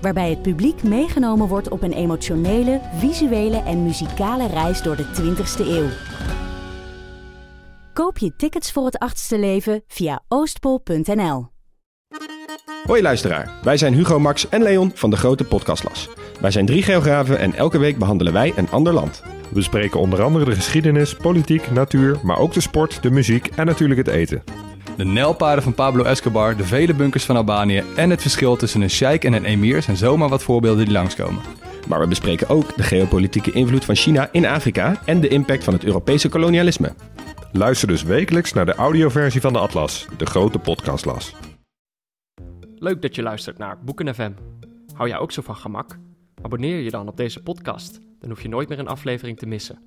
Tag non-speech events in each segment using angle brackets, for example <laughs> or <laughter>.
waarbij het publiek meegenomen wordt op een emotionele, visuele en muzikale reis door de 20ste eeuw. Koop je tickets voor het achtste leven via oostpol.nl. Hoi luisteraar, wij zijn Hugo, Max en Leon van de Grote Podcastlas. Wij zijn drie geografen en elke week behandelen wij een ander land. We bespreken onder andere de geschiedenis, politiek, natuur, maar ook de sport, de muziek en natuurlijk het eten. De nijlpaarden van Pablo Escobar, de vele bunkers van Albanië en het verschil tussen een sheik en een emir zijn zomaar wat voorbeelden die langskomen. Maar we bespreken ook de geopolitieke invloed van China in Afrika en de impact van het Europese kolonialisme. Luister dus wekelijks naar de audioversie van de Atlas, de grote podcastlas. Leuk dat je luistert naar Boeken FM. Hou jij ook zo van gemak? Abonneer je dan op deze podcast, dan hoef je nooit meer een aflevering te missen.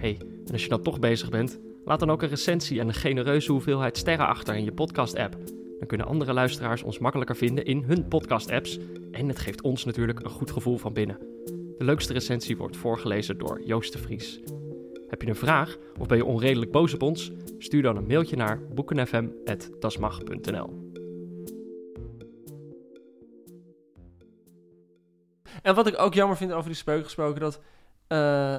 hey, en als je dan toch bezig bent, laat dan ook een recensie en een genereuze hoeveelheid sterren achter in je podcast-app. Dan kunnen andere luisteraars ons makkelijker vinden in hun podcast-apps en het geeft ons natuurlijk een goed gevoel van binnen. De leukste recensie wordt voorgelezen door Joost de Vries. Heb je een vraag of ben je onredelijk boos op ons? Stuur dan een mailtje naar boekenfm.dasmag.nl En wat ik ook jammer vind over die spreuken gesproken, dat eh,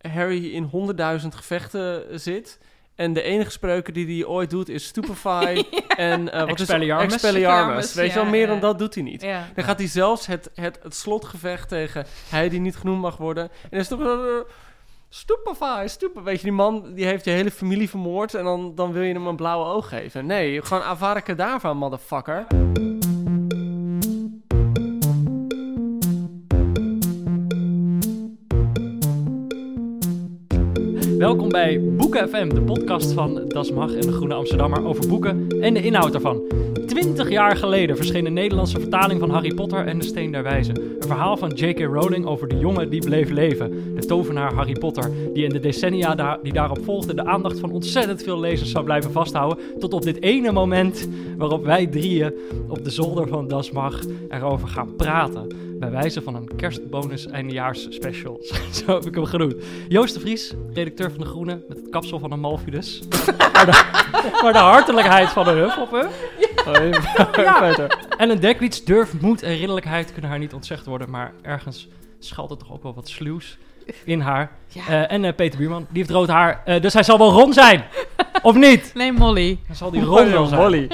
Harry in honderdduizend gevechten zit. En de enige spreuken die hij ooit doet is Stupefy <laughs> en uh, wat Expelliarmus. is Expelliarmus. Weet je wel, meer ja. dan dat doet hij niet. Ja. Dan gaat hij zelfs het, het, het slotgevecht tegen hij die niet genoemd mag worden. En dan is het toch... uh, Stupefy, stupefy. Weet je, die man die heeft je hele familie vermoord en dan, dan wil je hem een blauwe oog geven. Nee, gewoon Avada Kedavra, motherfucker. Welkom bij Boeken FM, de podcast van Das Mag en de Groene Amsterdammer over boeken en de inhoud ervan. 20 jaar geleden verscheen de Nederlandse vertaling van Harry Potter en de Steen der Wijze. Een verhaal van J.K. Rowling over de jongen die bleef leven, de tovenaar Harry Potter, die in de decennia die daarop volgden de aandacht van ontzettend veel lezers zou blijven vasthouden, tot op dit ene moment waarop wij drieën op de zolder van Das Mag erover gaan praten bij wijze van een kerstbonus eindejaars special. <laughs> Zo heb ik hem genoemd. Joost de Vries, redacteur van De Groene, met het kapsel van een Malfidus. <laughs> maar, de, maar de hartelijkheid van de Hufflepuff. <laughs> Ja. En een Dekwits durf, moed en ridderlijkheid kunnen haar niet ontzegd worden. Maar ergens schuilt er toch ook wel wat sluws in haar. Ja. Eh, en eh, Peter Buurman, die heeft rood haar. eh, dus hij zal wel Ron zijn. of niet? Nee, Molly. Dan zal die Ron wel zijn. Molly.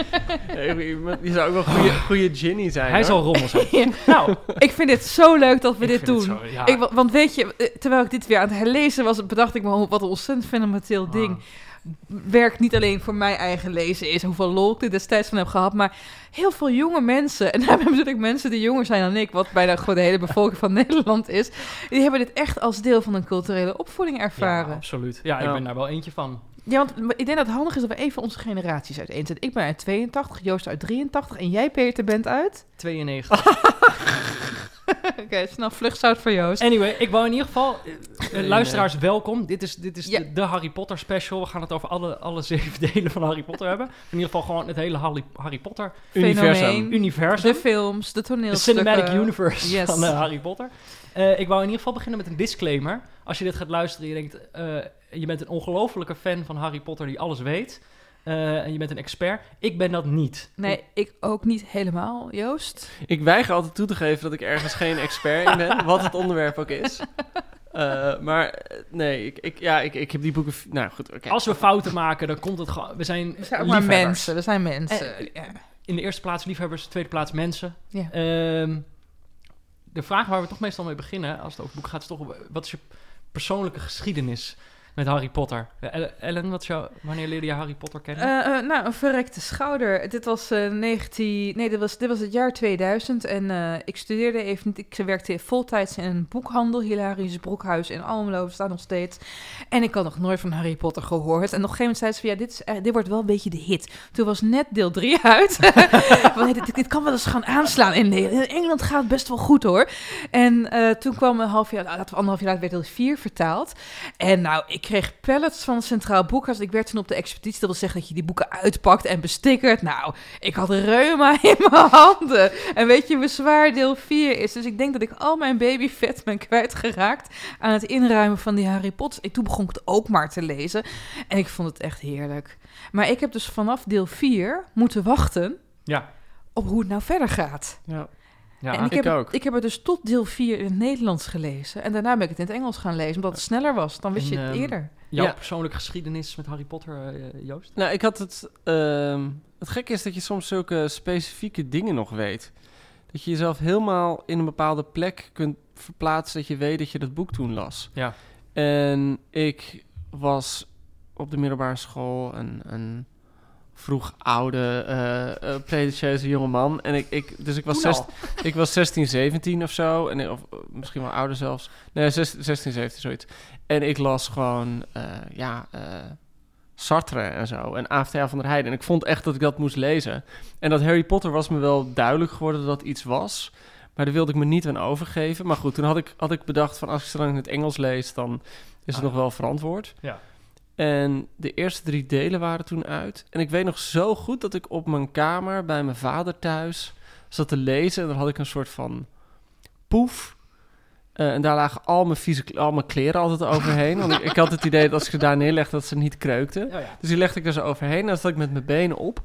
Je je zou ook wel een goede, goede Ginny zijn. Hij hoor. zal Ron wel zijn. <laughs> nou, Ik vind dit zo leuk dat we ik dit vind doen. het zo, ja. Ik, wa- want weet je, terwijl ik dit weer aan het herlezen was, bedacht ik me wat een ontzettend fundamenteel ding. Ah. Werkt niet alleen voor mijn eigen lezen is, hoeveel lol ik er destijds van heb gehad, maar heel veel jonge mensen, en <laughs> daar hebben we natuurlijk mensen die jonger zijn dan ik, wat bijna gewoon de hele bevolking van <laughs> Nederland is, die hebben dit echt als deel van een culturele opvoeding Ja, ervaren. absoluut. Ja, ik Ja. ben daar wel eentje van. Ja, want ik denk dat het handig is dat we even onze generaties uiteenzetten. Ik ben uit 82, Joost uit 83 en jij, Peter, bent uit? 92. <laughs> <laughs> Oké, snel vluchtzout voor Joost. Anyway, ik wou in ieder geval... eh, Nee, luisteraars, welkom. Dit is, dit is de, de Harry Potter special. We gaan het over alle, alle zeven <laughs> delen van Harry Potter hebben. In ieder geval gewoon het hele Harry, Harry Potter Universum. Fenomeen. universum. De films, de De toneelstukken. cinematic universe Yes. van eh, Harry Potter. Eh, ik wou in ieder geval beginnen met een disclaimer. Als je dit gaat luisteren en je denkt... eh, je bent een ongelofelijke fan van Harry Potter die alles weet... eh, en je bent een expert. Ik ben dat niet. Nee, ik ook niet helemaal, Joost. Ik weiger altijd toe te geven dat ik ergens geen expert in ben, wat het onderwerp ook is. <laughs> Eh, maar eh, nee, ik, ik, ja, ik, ik heb die boeken... Nou goed, oké. Als we fouten maken, dan komt het gewoon... We zijn, We zijn ook maar mensen, we zijn mensen. Ja. In de eerste plaats liefhebbers, tweede plaats mensen. Ja. Ehm, de vraag waar we toch meestal mee beginnen, als het over boeken gaat, is toch: wat is je persoonlijke geschiedenis met Harry Potter. Eh, El- Ellen, wat is jouw, wanneer leerde je Harry Potter kennen? Eh, eh, nou, een verrekte schouder. Dit was, eh 19, nee, dit, was, dit was het jaar 2000 en ik studeerde even. Ik werkte voltijds in een boekhandel, Hilarisch Broekhuis in Almelo, staat nog steeds. En ik had nog nooit van Harry Potter gehoord. En op een gegeven moment zei ze van, ja, dit, dit wordt wel een beetje de hit. Toen was net deel 3 uit. <laughs> Van, dit, dit, kan wel eens gaan aanslaan in Engeland gaat best wel goed hoor. En toen kwam een half jaar, laten we anderhalf jaar later, werd deel 4 vertaald. En nou, ik kreeg pallets van het Centraal Boekhuis. Ik werd toen op de expeditie. Dat wil zeggen dat je die boeken uitpakt en bestickert. Nou, ik had reuma <laughs> in mijn handen. En weet je hoe zwaar deel 4 is? Dus ik denk dat ik al mijn babyvet ben kwijtgeraakt aan het inruimen van die Harry Potter. En toen begon ik het ook maar te lezen. En ik vond het echt heerlijk. Maar ik heb dus vanaf deel 4 moeten wachten ja. op hoe het nou verder gaat. Ja. Ja, en ik, ik heb, ook. Het, ik heb het dus tot deel 4 in het Nederlands gelezen. En daarna ben ik het in het Engels gaan lezen, omdat het sneller was. Dan wist En, je het ehm, eerder. jouw Ja. persoonlijke geschiedenis met Harry Potter, eh, Joost? Nou, ik had het... ehm, het gekke is dat je soms zulke specifieke dingen nog weet. Dat je jezelf helemaal in een bepaalde plek kunt verplaatsen... dat je weet dat je dat boek toen las. Ja. En ik was op de middelbare school een, een vroeg oude, eh eh pretentieuze jongeman. En ik, ik, dus ik was, zest- <laughs> ik was 16, 17 of zo. En, of eh, misschien wel ouder zelfs. Nee, zes- 16, 17, zoiets. En ik las gewoon, ja, Sartre en zo. En A.F.T.A. van der Heijden. En ik vond echt dat ik dat moest lezen. En dat Harry Potter was me wel duidelijk geworden dat dat iets was. Maar daar wilde ik me niet aan overgeven. Maar goed, toen had ik, had ik bedacht van als ik ze dan in het Engels lees, dan is het Ah, nog wel verantwoord. Ja. En de eerste drie delen waren toen uit. En ik weet nog zo goed dat ik op mijn kamer bij mijn vader thuis zat te lezen. En dan had ik een soort van poef. Eh, en daar lagen al mijn, vieze, al mijn kleren altijd overheen. Want ik, ik had het idee dat als ik ze daar neerlegde, dat ze niet kreukten. Ja. Dus die legde ik er zo overheen. En dan zat ik met mijn benen op.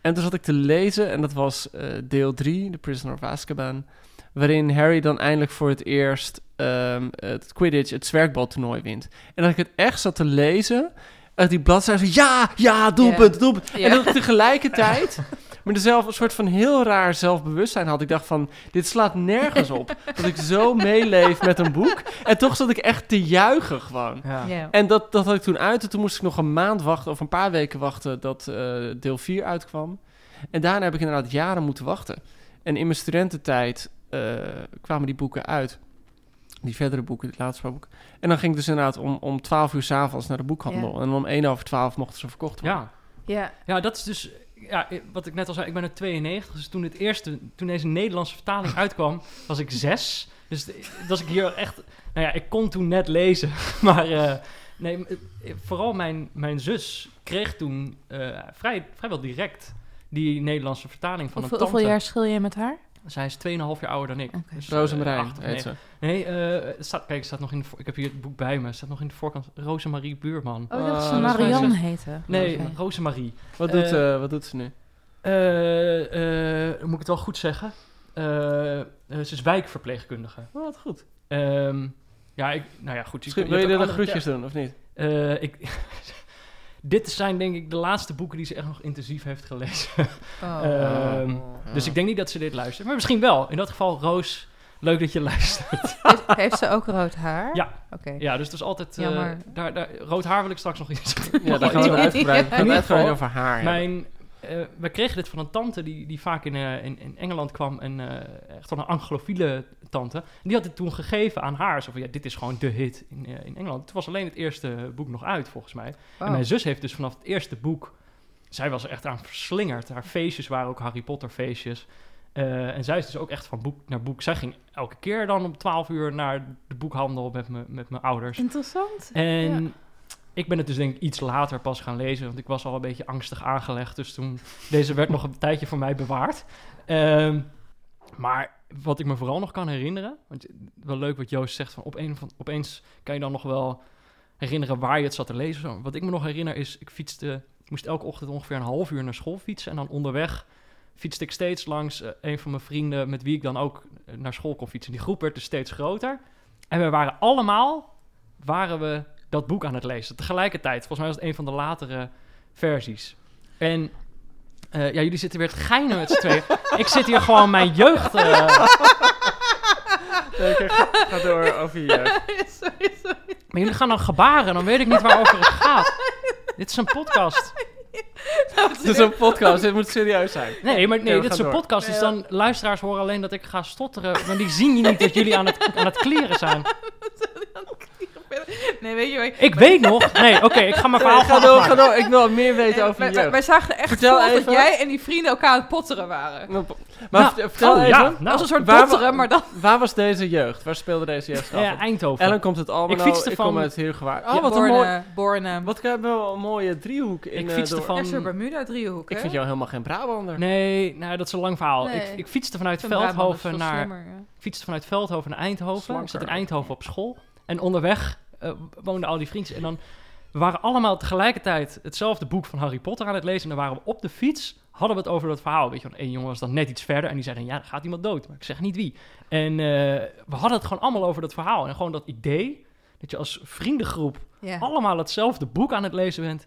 En toen zat ik te lezen. En dat was eh, deel 3, The Prisoner of Azkaban. Waarin Harry dan eindelijk voor het eerst ehm, het Quidditch, het zwerkbaltoernooi wint. En dat ik het echt zat te lezen. Uit die bladzijde. Ja, ja, doelpunt, doelpunt. Ja. En dat ik tegelijkertijd... <laughs> Maar dezelfde een soort van heel raar zelfbewustzijn had. Ik dacht van, dit slaat nergens op. dat ik zo meeleef met een boek. En toch zat ik echt te juichen gewoon. Ja. En dat, dat had ik toen uit. En toen moest ik nog een maand wachten, of een paar weken wachten, dat eh, deel 4 uitkwam. En daarna heb ik inderdaad jaren moeten wachten. En in mijn studententijd kwamen die boeken uit. Die verdere boeken, die laatste paar boeken. En dan ging ik dus inderdaad om, om 12 uur s'avonds naar de boekhandel. En om 1 over 12 mochten ze verkocht worden. Ja. Ja. ja, dat is dus... Ja, wat ik net al zei, ik ben uit 92. Dus toen, het eerste, toen deze Nederlandse vertaling <laughs> uitkwam, was ik zes. Dus was ik hier echt... Nou ja, ik kon toen net lezen. <laughs> Maar eh, nee, eh, vooral mijn, mijn zus kreeg toen eh, vrij, vrijwel direct die Nederlandse vertaling van Hoeveel, een tante. hoeveel jaar schil je met haar? Zij is 2,5 jaar ouder dan ik. Oké. Dus, eh, heet ze. Nee, eh, het staat, kijk, het staat nog in de, ik heb hier het boek bij me. Het staat nog in de voorkant. Rosemarie Buurman. Oh, dat Ah, is Marianne mijn heten. Nee, Oké. Rosemarie. Wat, doet, Eh, wat doet ze nu? Eh, eh, moet ik het wel goed zeggen? Ze is wijkverpleegkundige. Oh, wat goed. Ehm, ja, ik, nou ja, goed. Misschien, wil je er andere groetjes doen, of niet? Eh, ik, <laughs> dit zijn denk ik de laatste boeken die ze echt nog intensief heeft gelezen. Oh. <laughs> Ehm, Dus ik denk niet dat ze dit luistert. Maar misschien wel. In dat geval, Roos, leuk dat je luistert. <laughs> Heeft, heeft ze ook rood haar? Ja. Oké. ja, dus het is altijd... eh, Jammer. daar, daar, rood haar wil ik straks nog iets Ja, daar <laughs> gaan we uitgebreid, over haar hebben. Mijn, eh, we kregen dit van een tante die, die vaak in, eh, in, in Engeland kwam. En eh, echt wel een anglofiele tante. En die had het toen gegeven aan haar. Zo van, ja, dit is gewoon de hit in, in Engeland. Toen was alleen het eerste boek nog uit, volgens mij. Oh. En mijn zus heeft dus vanaf het eerste boek... Zij was er echt aan verslingerd. Haar feestjes waren ook Harry Potter feestjes. En zij is dus ook echt van boek naar boek. Zij ging elke keer dan om 12 uur naar de boekhandel met, me, met mijn ouders. Interessant. En Ja. Ik ben het dus denk ik iets later pas gaan lezen, want ik was al een beetje angstig aangelegd. Dus toen, deze werd nog een tijdje voor mij bewaard. Ehm, maar wat ik me vooral nog kan herinneren, want wel leuk wat Joost zegt, van, op een van opeens kan je dan nog wel herinneren waar je het zat te lezen. Wat ik me nog herinner is, ik fietste, ik moest elke ochtend ongeveer een half uur naar school fietsen. En dan onderweg fietste ik steeds langs eh, een van mijn vrienden met wie ik dan ook eh, naar school kon fietsen. Die groep werd dus steeds groter. En we waren allemaal, waren we dat boek aan het lezen. Tegelijkertijd, volgens mij was het een van de latere versies. En eh, ja, jullie zitten weer te geinen met z'n tweeën. ik zit hier gewoon mijn jeugd... eh, Nee, ga, ga door over je jeugd. <laughs> sorry, sorry. Maar jullie gaan dan gebaren, dan weet ik niet waarover het gaat. <laughs> Dit is een podcast. Het is een podcast, dit moet serieus zijn. Nee, maar nee, dit is een door. podcast. Dus dan luisteraars horen alleen dat ik ga stotteren. Maar die zien je niet dat jullie aan het, aan het kleren zijn. <laughs> <laughs> Nee, weet je wat? Ik weet nog. Nee, oké, ik ga mijn verhaal Nee, ga gaan door, afmaken. ga door. Ik wil meer weten Nee, over wij, je wij, jeugd. wij zagen echt Vertel voor dat jij en die vrienden elkaar aan het potteren waren. Maar Nou, vertel oh, even, ja, Dat nou, was een soort waar potteren, maar dan... waar was deze jeugd? Waar speelde deze jeugd ja, Eindhoven. Ellen komt uit Almelo, Ik ik, fietste kom van- uit Heergewaard. Oh, Ja, wat een mooi... Borne, Borne. Wat hebben we een mooie driehoek in Ik eh, fietste door- van- Ja, zo'n Bermuda-driehoek, Ik vind jou helemaal geen Brabander. Nee, nou, dat is een lang verhaal. Nee. Ik, ik fietste vanuit Veldhoven naar, ik fietste vanuit Veldhoven naar Eindhoven. Slanker. Ik zat in Eindhoven op school. En onderweg eh, woonden al die vriendjes. En dan we waren allemaal tegelijkertijd hetzelfde boek van Harry Potter aan het lezen. En dan waren we op de fiets, hadden we het over dat verhaal. Weet je, één jongen was dan net iets verder. En die zei dan, ja, er gaat iemand dood. Maar ik zeg niet wie. En eh, we hadden het gewoon allemaal over dat verhaal. En gewoon dat idee, dat je als vriendengroep Ja. allemaal hetzelfde boek aan het lezen bent.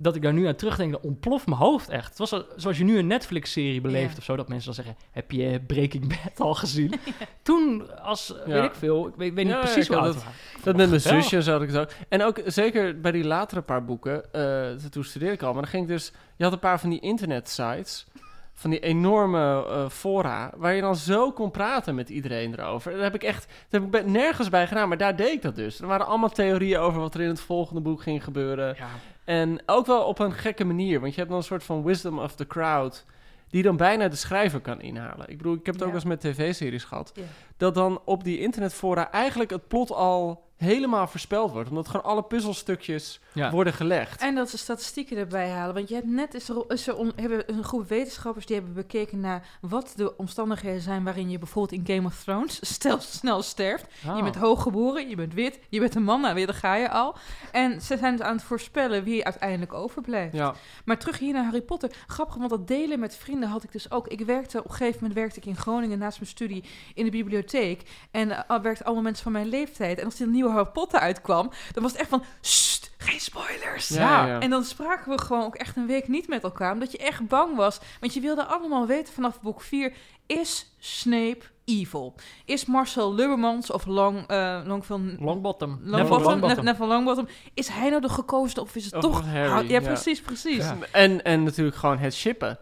Dat ik daar nu aan terugdenk, dan ontploft mijn hoofd echt. Het was al- zoals je nu een Netflix-serie beleeft Ja. of zo, dat mensen dan zeggen: Heb je Breaking <laughs> Bad al gezien? <laughs> Toen, als Ja. weet ik veel, ik weet, weet niet Ja, precies het- we waren. Dat met mijn zusje zo had ik het ook. En ook zeker bij die latere paar boeken, eh, toen studeerde ik al, maar dan ging ik dus, je had een paar van die internet-sites, van die enorme eh, fora, waar je dan zo kon praten met iedereen erover. Daar heb ik echt, daar heb ik bij- nergens bij gedaan, maar daar deed ik dat dus. Er waren allemaal theorieën over wat er in het volgende boek ging gebeuren. Ja, En ook wel op een gekke manier, want je hebt dan een soort van wisdom of the crowd, die dan bijna de schrijver kan inhalen. Ik bedoel, ik heb het ook Ja. eens met tv-series gehad, Ja. dat dan op die internetfora eigenlijk het plot al helemaal voorspeld wordt, omdat gewoon alle puzzelstukjes Ja. worden gelegd. En dat ze statistieken erbij halen. Want je hebt net is er, is er on- hebben een groep wetenschappers die hebben bekeken naar wat de omstandigheden zijn waarin je bijvoorbeeld in Game of Thrones <laughs> stel, snel sterft. Ah. Je bent hooggeboren, je bent wit, je bent een man, nou weer daar ga je al. En ze zijn dus aan het voorspellen wie uiteindelijk overblijft. Ja, Maar terug hier naar Harry Potter. Grappig, want dat delen met vrienden had ik dus ook. Ik werkte, op een gegeven moment werkte ik in Groningen naast mijn studie in de bibliotheek. En uh, werkten allemaal mensen van mijn leeftijd. En als een nieuwe Harry Potter uitkwam, dan was het echt van... Sst, geen spoilers. ja. En dan spraken we gewoon ook echt een week niet met elkaar. Omdat je echt bang was. Want je wilde allemaal weten vanaf boek 4... Is Snape evil? Is Marcel Lubbermans of Long, eh Longfilm... Longbottom. Longbottom, Longbottom. Neville Neville Longbottom. Is hij nou de gekozen of is het Of toch... Harry, Har- ja, precies, precies. En, en natuurlijk gewoon het shippen.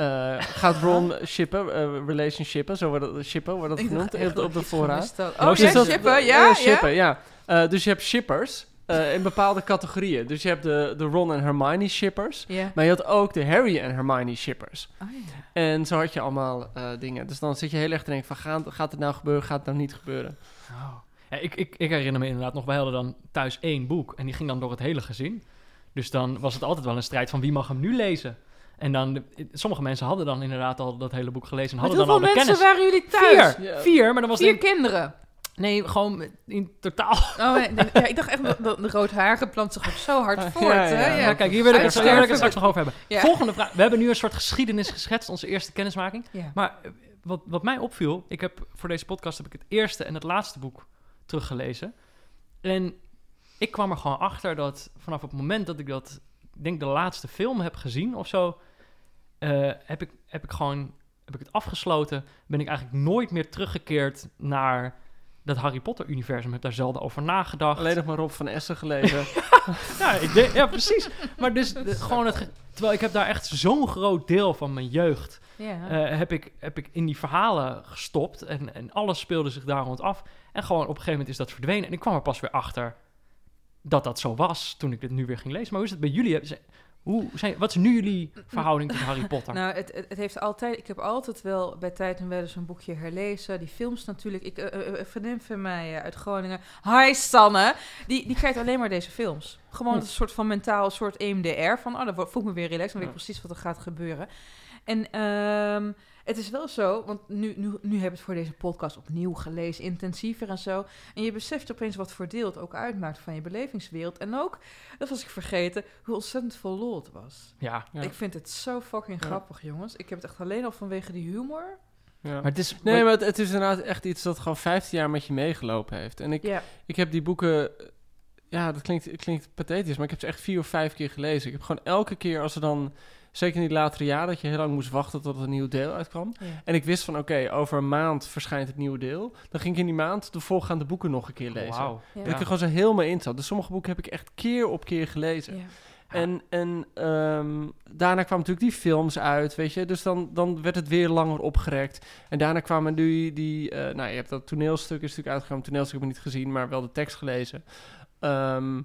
Eh, gaat <laughs> Ron shippen, eh, relationshippen, zo wordt dat, shippen, wordt dat genoemd echt de, op de had. Nou, Oh, is ja, shippen, ja, Eh, ja. shippen, ja. Eh, dus je hebt shippers eh, in bepaalde categorieën. Dus je hebt de, de Ron en Hermione shippers. Maar je had ook de Harry en Hermione shippers. Oh, ja. En zo had je allemaal eh, dingen. Dus dan zit je heel erg te denken van, gaat, gaat het nou gebeuren, gaat het nou niet gebeuren? Oh. Ja, ik, ik, ik herinner me inderdaad nog, wij hadden dan thuis één boek en die ging dan door het hele gezin. Dus dan was het altijd wel een strijd van wie mag hem nu lezen. En dan, sommige mensen hadden dan inderdaad al dat hele boek gelezen en hadden dan hoeveel al de mensen kennis. waren jullie thuis? Vier, Ja. vier, maar dan was Vier kinderen. Nee, gewoon in totaal. Oh, nee, nee, ja, ik dacht echt, dat de roodharige plant zich ook zo hard Ja, voort. ja, hè? ja. Ja. Ja, kijk, hier wil ik, het, hier wil ik het Uitsterven. straks nog over hebben. Ja. Volgende vraag. We hebben nu een soort geschiedenis geschetst, onze eerste kennismaking. Ja. Maar eh, wat, wat mij opviel, ik heb voor deze podcast heb ik het eerste en het laatste boek teruggelezen. En ik kwam er gewoon achter dat vanaf het moment dat ik dat, ik denk de laatste film heb gezien of zo, eh, heb, ik, heb ik gewoon, heb ik het afgesloten. Ben ik eigenlijk nooit meer teruggekeerd naar dat Harry Potter universum. Heb daar zelden over nagedacht. Alleen nog maar Rob van Essen gelezen. <laughs> Ja, ik denk, ja precies. Maar dus de- gewoon het, terwijl ik heb daar echt zo'n groot deel van mijn jeugd Ja. eh, heb, ik, heb ik in die verhalen gestopt. En, en alles speelde zich daar rond af. En gewoon op een gegeven moment is dat verdwenen. En ik kwam er pas weer achter dat dat zo was toen ik dit nu weer ging lezen. Maar hoe is het bij jullie? Hoe zijn, wat is nu jullie verhouding tot Harry Potter? Nou, het, het, het heeft altijd... Ik heb altijd wel bij tijd en wel eens een boekje herlezen. Die films natuurlijk. Ik, een vriendin van mij eh, uit Groningen... Hi, Sanne! Die, die kijkt alleen maar deze films. Gewoon een soort van mentaal soort EMDR. Van, oh, dan wo- voel ik me weer relaxed. Dan weet ik precies wat er gaat gebeuren. En ehm, het is wel zo... Want nu, nu, nu heb ik het voor deze podcast opnieuw gelezen. Intensiever en zo. En je beseft opeens wat voor deel het ook uitmaakt van je belevingswereld. En ook, dat was ik vergeten, hoe ontzettend vol lol het was. ja, Ja. Ik vind het zo fucking Ja. grappig, jongens. Ik heb het echt alleen al vanwege die humor. Ja. maar het is... Nee, maar het, het is inderdaad echt iets dat gewoon 15 jaar met je meegelopen heeft. En ik, Ja. ik heb die boeken... Ja, dat klinkt, klinkt pathetisch, maar ik heb ze echt vier of vijf keer gelezen. Ik heb gewoon elke keer als er dan Zeker in die latere jaren, dat je heel lang moest wachten tot er een nieuw deel uitkwam. Ja. En ik wist van, oké, over een maand verschijnt het nieuwe deel. Dan ging ik in die maand de voorgaande boeken nog een keer lezen. Wauw. Ja. Dat ik er gewoon zo helemaal in zat. Dus sommige boeken heb ik echt keer op keer gelezen. Ja. En, en ehm, daarna kwamen natuurlijk die films uit, weet je. Dus dan, dan werd het weer langer opgerekt. En daarna kwamen nu die... eh, nou, je hebt dat toneelstuk is natuurlijk uitgekomen. toneelstuk heb ik niet gezien, maar wel de tekst gelezen. Ehm,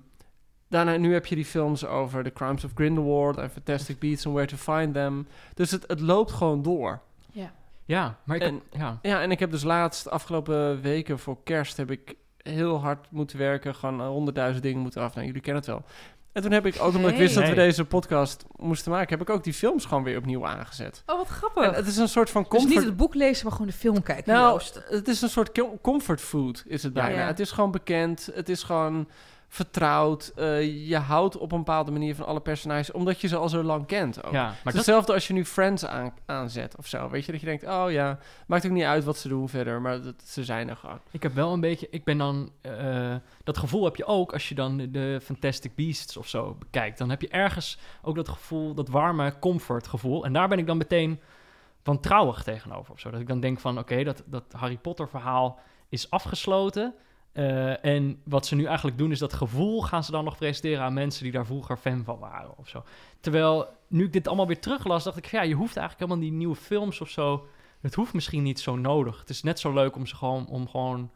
daarna, nu heb je die films over The Crimes of Grindelwald... en Fantastic Beasts and Where to Find Them. Dus het, het loopt gewoon door. Ja. Ja, maar ik En- heb- ja. Ja, en ik heb dus laatst, de afgelopen weken voor kerst... heb ik heel hard moeten werken. Gewoon eh, honderdduizend dingen moeten af. Nou, jullie kennen het wel. En toen heb ik ook, omdat ik wist dat we deze podcast moesten maken... heb ik ook die films gewoon weer opnieuw aangezet. Oh, wat grappig. En het is een soort van dus comfort... niet het boek lezen, maar gewoon de film kijken. nou, het is een soort com- comfort food, is het Ja. bijna. Ja. Het is gewoon bekend, het is gewoon vertrouwd. eh, je houdt op een bepaalde manier van alle personages... omdat je ze al zo lang kent ook. ja, Maar het dat, hetzelfde als je nu Friends aan, aanzet of zo. Weet je, dat je denkt, oh ja, maakt ook niet uit wat ze doen verder, maar dat, ze zijn er gewoon. ik heb wel een beetje... Ik ben dan... eh, dat gevoel heb je ook als je dan de, de Fantastic Beasts of zo bekijkt. Dan heb je ergens ook dat gevoel, dat warme comfort gevoel. En daar ben ik dan meteen wantrouwig tegenover of zo. Dat ik dan denk van, oké, dat, dat Harry Potter verhaal is afgesloten... Eh, en wat ze nu eigenlijk doen is dat gevoel gaan ze dan nog presenteren aan mensen die daar vroeger fan van waren of zo. Terwijl nu ik dit allemaal weer teruglas, dacht ik, ja, je hoeft eigenlijk helemaal die nieuwe films of zo. Het hoeft misschien niet zo nodig. Het is net zo leuk om ze gewoon om gewoon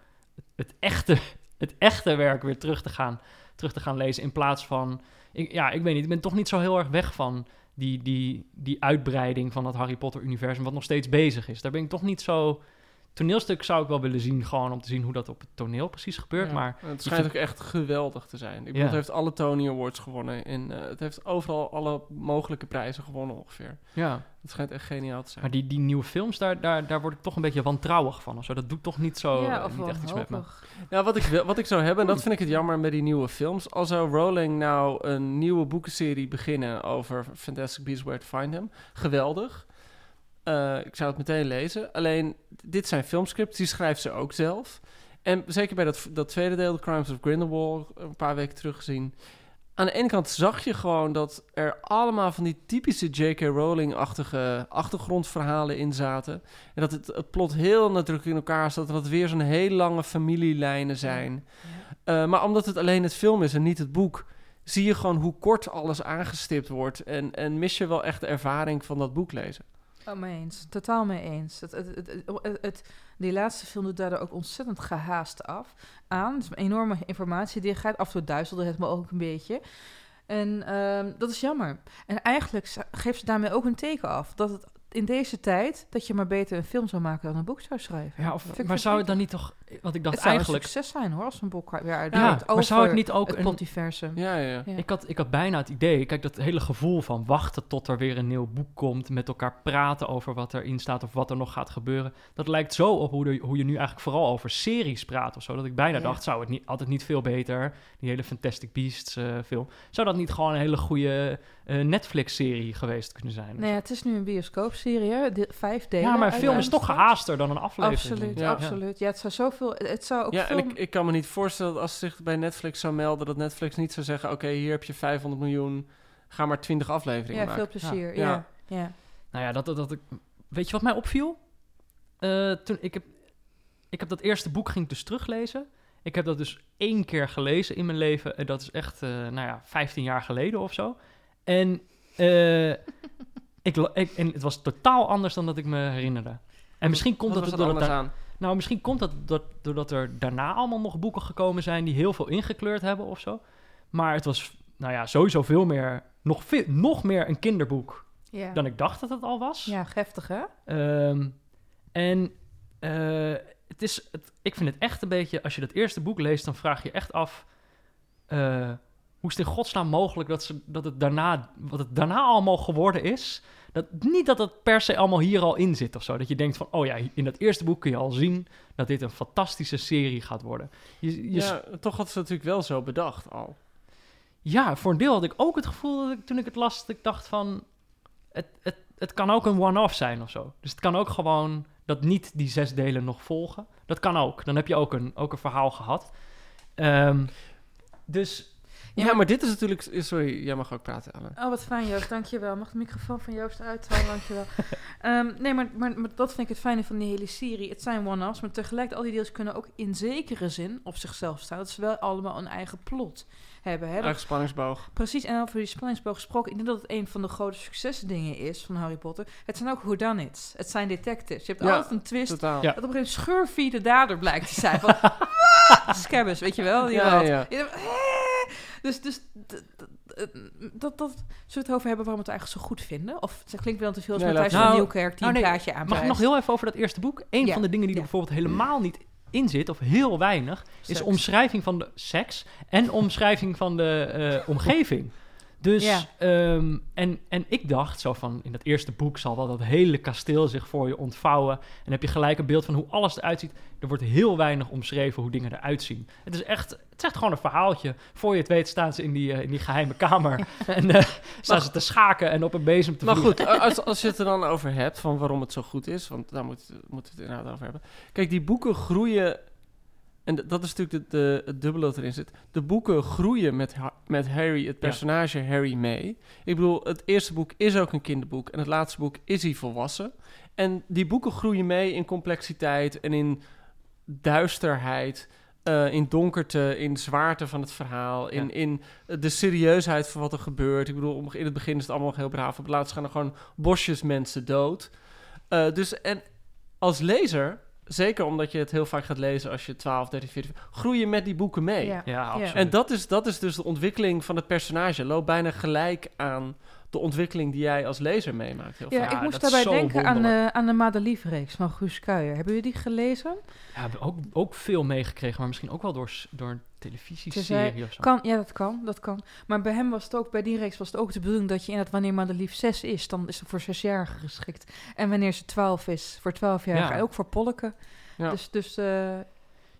het, echte, <laughs> het echte werk weer terug te gaan, terug te gaan lezen in plaats van, ik, ja, ik weet niet, ik ben toch niet zo heel erg weg van die, die, die uitbreiding van dat Harry Potter universum wat nog steeds bezig is. Daar ben ik toch niet zo toneelstuk zou ik wel willen zien, gewoon om te zien hoe dat op het toneel precies gebeurt. Ja. Maar het schijnt ook echt geweldig te zijn. Ik bedoel, Ja. het heeft alle Tony Awards gewonnen. En, eh, het heeft overal alle mogelijke prijzen gewonnen ongeveer. ja, Het schijnt echt geniaal te zijn. maar die, die nieuwe films, daar, daar, daar word ik toch een beetje wantrouwig van. Of zo. Dat doet toch niet zo, ja, eh, of niet echt iets met me. Ja, wat ik, wil- wat ik zou hebben, en dat vind ik het jammer met die nieuwe films. Al zou Rowling nou een nieuwe boekenserie beginnen over Fantastic Beasts Where to Find Them. Geweldig. Eh, ik zou het meteen lezen. Alleen, dit zijn filmscripts, die schrijft ze ook zelf. En zeker bij dat, dat tweede deel, The Crimes of Grindelwald, een paar weken teruggezien. Aan de ene kant zag je gewoon dat er allemaal van die typische J.K. Rowling-achtige achtergrondverhalen in zaten. En dat het, het plot heel nadrukkelijk in elkaar zat. Dat het weer zo'n heel lange familielijnen zijn. Eh, maar omdat het alleen het film is en niet het boek, zie je gewoon hoe kort alles aangestipt wordt. En, en mis je wel echt de ervaring van dat boek lezen. Oh, mee eens. Totaal mee eens. Het, het, het, die laatste film doet daardoor ook ontzettend gehaast af aan. Het is een enorme informatie die gaat. Af en toe duizelde het me ook een beetje. En ehm, dat is jammer. En eigenlijk geeft ze daarmee ook een teken af. Dat het in deze tijd, dat je maar beter een film zou maken dan een boek zou schrijven. Ja, of, maar zou het dan niet toch... Want ik dacht Het zou eigenlijk... een succes zijn hoor, als een boek weer uit Ja, maar zou het niet ook het een... Ja, ja, ja. Ik had, ik had bijna het idee, kijk, dat hele gevoel van wachten tot er weer een nieuw boek komt, met elkaar praten over wat erin staat of wat er nog gaat gebeuren. Dat lijkt zo op hoe, de, hoe je nu eigenlijk vooral over series praat of zo. Dat ik bijna Ja. dacht, zou het niet, altijd niet veel beter, die hele Fantastic Beasts eh, film, zou dat niet gewoon een hele goede eh, Netflix-serie geweest kunnen zijn? Nee, het is nu een bioscoopserie? De- vijf delen. ja, maar een film is toch gehaaster dan een aflevering. Absoluut, Ja. absoluut. Ja, het zou Het zou ook Ja, en ik, ik kan me niet voorstellen dat als ze zich bij Netflix zou melden, dat Netflix niet zou zeggen: Oké, hier heb je 500 miljoen, ga maar 20 afleveringen ja, veel plezier. Ja. Ja, ja. Nou ja, dat, dat, dat ik... Weet je wat mij opviel? Eh, toen ik heb, ik heb dat eerste boek ging dus teruglezen. Ik heb dat dus één keer gelezen in mijn leven. En dat is echt, eh, nou ja, 15 jaar geleden of zo. En, eh, <laughs> ik, ik, en het was totaal anders dan dat ik me herinnerde. En misschien komt dat, het er doordat anders daar- aan? Nou, misschien komt dat, dat doordat er daarna allemaal nog boeken gekomen zijn die heel veel ingekleurd hebben of zo. Maar het was, nou ja, sowieso veel meer, nog, veel, nog meer een kinderboek Ja. dan ik dacht dat het al was. ja, heftig hè? Ehm, en eh, het is, het, ik vind het echt een beetje, als je dat eerste boek leest, dan vraag je echt af, eh, hoe is het in godsnaam mogelijk dat, ze, dat het daarna, wat het daarna allemaal geworden is, dat, niet dat het per se allemaal hier al in zit of zo. Dat je denkt van, oh ja, in dat eerste boek kun je al zien dat dit een fantastische serie gaat worden. Je, je, Ja, toch had ze natuurlijk wel zo bedacht al. ja, voor een deel had ik ook het gevoel dat ik, toen ik het las, dat ik dacht van, het, het, het kan ook een one-off zijn of zo. Dus het kan ook gewoon dat niet die zes delen nog volgen. Dat kan ook. Dan heb je ook een, ook een verhaal gehad. Ehm, dus Ja, maar dit is natuurlijk... Sorry, jij mag ook praten, Ellen. Oh, wat fijn, Joost. Dankjewel. Mag de microfoon van Joost uithalen? Dankjewel. <laughs> Ehm nee, maar, maar, maar dat vind ik het fijne van die hele serie. Het zijn one-offs, maar tegelijk al die deels kunnen ook in zekere zin op zichzelf staan. Dat ze wel allemaal een eigen plot hebben. Hè? Dat- Eigen spanningsboog. Precies, en over die spanningsboog gesproken. Ik denk dat het een van de grote succesdingen is van Harry Potter. Het zijn ook whodunits. Het zijn detectives. Je hebt Ja, altijd een twist. Totaal. Ja. Dat op een gegeven moment de dader blijkt te zijn. <laughs> Van! Scabbers, weet je wel? Die Ja, ja. Je denkt! Dus, dus dat, dat, zullen we het over hebben waarom we het eigenlijk zo goed vinden? Of het klinkt wel te veel als Nee, Matthijs laat- van Nou, Nieuwkerk die nou, een nee, praatje Mag ik nog heel even over dat eerste boek? Een Ja. van de dingen die er bijvoorbeeld helemaal niet in zit, of heel weinig, is Seks. omschrijving van de seks en omschrijving van de eh, omgeving. Dus, ehm, en, en ik dacht zo van, in dat eerste boek zal wel dat hele kasteel zich voor je ontvouwen. En heb je gelijk een beeld van hoe alles eruit ziet. Er wordt heel weinig omschreven hoe dingen eruit zien. Het is echt, het is echt gewoon een verhaaltje. Voor je het weet staan ze in die, eh, in die geheime kamer. <laughs> en eh, staan ze te schaken en op een bezem te Maar vliegen. goed, als, als je het er dan over hebt, van waarom het zo goed is, want daar moet- moeten we het inderdaad over hebben. Kijk, die boeken groeien, en dat is natuurlijk de, de, het dubbele dat erin zit. De boeken groeien met, met Harry, het personage Harry, mee. Ik bedoel, het eerste boek is ook een kinderboek en het laatste boek is hij volwassen. En die boeken groeien mee in complexiteit en in duisterheid. eh, in donkerte, in zwaarte van het verhaal, in, Ja. in de serieusheid van wat er gebeurt. Ik bedoel, in het begin is het allemaal nog heel braaf. Op het laatst gaan er gewoon bosjes mensen dood. Eh, dus en als lezer, zeker omdat je het heel vaak gaat lezen als je 12, 13, 14, groei je met die boeken mee. Ja. Ja, absoluut. En dat is, dat is dus de ontwikkeling van het personage. Loopt bijna gelijk aan de ontwikkeling die jij als lezer meemaakt. Heel Ja, vaak. Ik moest dat is daarbij denken aan, de aan de Madelief-reeks van Guus Kuijer. Hebben jullie die gelezen? Ja, we hebben ook, ook veel meegekregen, maar misschien ook wel door, door een televisieserie of zo. Kan, ja, dat kan, dat kan. Maar bij hem was het ook, bij die reeks was het ook de bedoeling dat je inderdaad, wanneer Madelief 6 is, dan is het voor zesjarigen geschikt. En wanneer ze 12 is, voor 12-jarigen. Ja. En ook voor Polleke. Ja. Dus, dus eh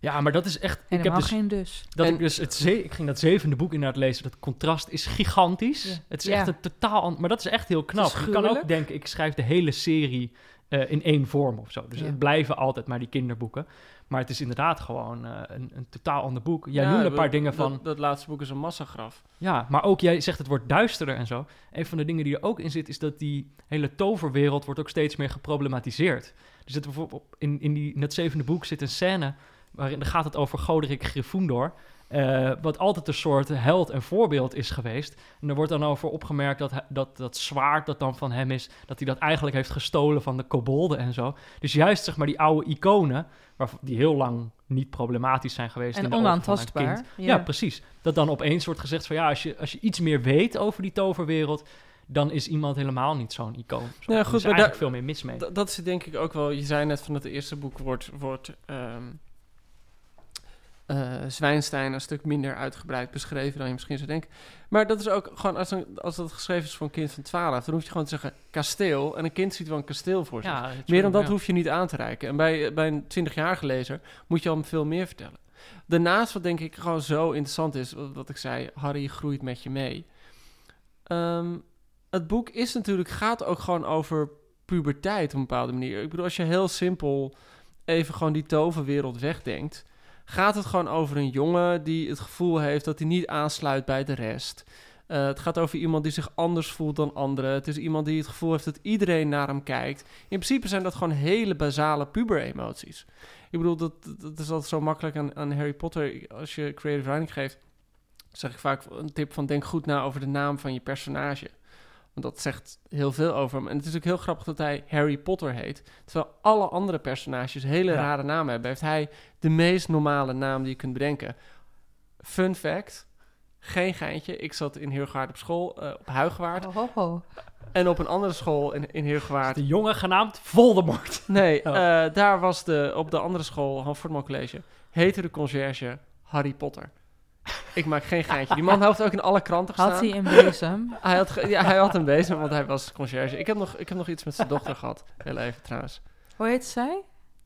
Ja, maar dat is echt... Ik heb dus, geen dus. dat En- ik dus het ze- ik ging dat zevende boek inderdaad lezen. Dat contrast is gigantisch. Ja. Het is Ja. echt een totaal... Maar dat is echt heel knap. Je kan ook denken, ik schrijf de hele serie eh, in één vorm of zo. Dus Ja. het blijven altijd maar die kinderboeken. Maar het is inderdaad gewoon eh, een, een totaal ander boek. Jij Ja, noemde een paar dingen van... Dat, dat laatste boek is een massagraf. Ja, maar ook jij zegt het wordt duisterder en zo. Een van de dingen die er ook in zit, is dat die hele toverwereld wordt ook steeds meer geproblematiseerd. Er zit bijvoorbeeld in, in, die, in het zevende boek zit een scène waarin dan gaat het over Goderic Gryffindor. eh, wat altijd een soort held en voorbeeld is geweest. En er wordt dan over opgemerkt dat, dat dat zwaard dat dan van hem is, dat hij dat eigenlijk heeft gestolen van de kobolden en zo. Dus juist zeg maar die oude iconen, die heel lang niet problematisch zijn geweest. in En de van een onaantastbaar. kind. Ja. Ja, precies. Dat dan opeens wordt gezegd van ja, als je, als je iets meer weet over die toverwereld, dan is iemand helemaal niet zo'n icoon. Zo, Ja, er goed, is maar eigenlijk veel meer mis mee. D- dat is denk ik ook wel. Je zei net van het eerste boek wordt, wordt ehm, eh, Zwijnstein een stuk minder uitgebreid beschreven dan je misschien zou denken. Maar dat is ook gewoon, als, een, als dat geschreven is voor een kind van 12, dan hoef je gewoon te zeggen kasteel. En een kind ziet wel een kasteel voor zich. ja, Meer dan dat ja. hoef je niet aan te reiken. En bij, bij een 20-jarige lezer moet je al veel meer vertellen. Daarnaast, wat denk ik gewoon zo interessant is, wat, wat ik zei, Harry groeit met je mee. Ehm, het boek is natuurlijk, gaat ook gewoon over puberteit op een bepaalde manier. Ik bedoel, als je heel simpel even gewoon die toverwereld wegdenkt, gaat het gewoon over een jongen die het gevoel heeft dat hij niet aansluit bij de rest. Eh, het gaat over iemand die zich anders voelt dan anderen. Het is iemand die het gevoel heeft dat iedereen naar hem kijkt. In principe zijn dat gewoon hele basale puber-emoties. Ik bedoel, dat, dat is altijd zo makkelijk aan, aan Harry Potter. Als je creative writing geeft, zeg ik vaak een tip van denk goed na over de naam van je personage. Want dat zegt heel veel over hem. En het is ook heel grappig dat hij Harry Potter heet. Terwijl alle andere personages hele Ja. rare namen hebben. Heeft hij de meest normale naam die je kunt bedenken. Fun fact, geen geintje. Ik zat in Heergewaard op school, eh, op Huigwaard. Ho. En op een andere school in, in Heergewaard. De jongen genaamd Voldemort. Nee, Oh. eh, daar was de, op de andere school, Hanfordman College, heette de conciërge Harry Potter. Ik maak geen geintje. Die man heeft ook in alle kranten gestaan. Had hij een bezem? <laughs> Hij had, ja, hij had een bezem, want hij was conciërge. Ik heb nog, ik heb nog iets met zijn dochter gehad. Heel even trouwens. Hoe heet zij?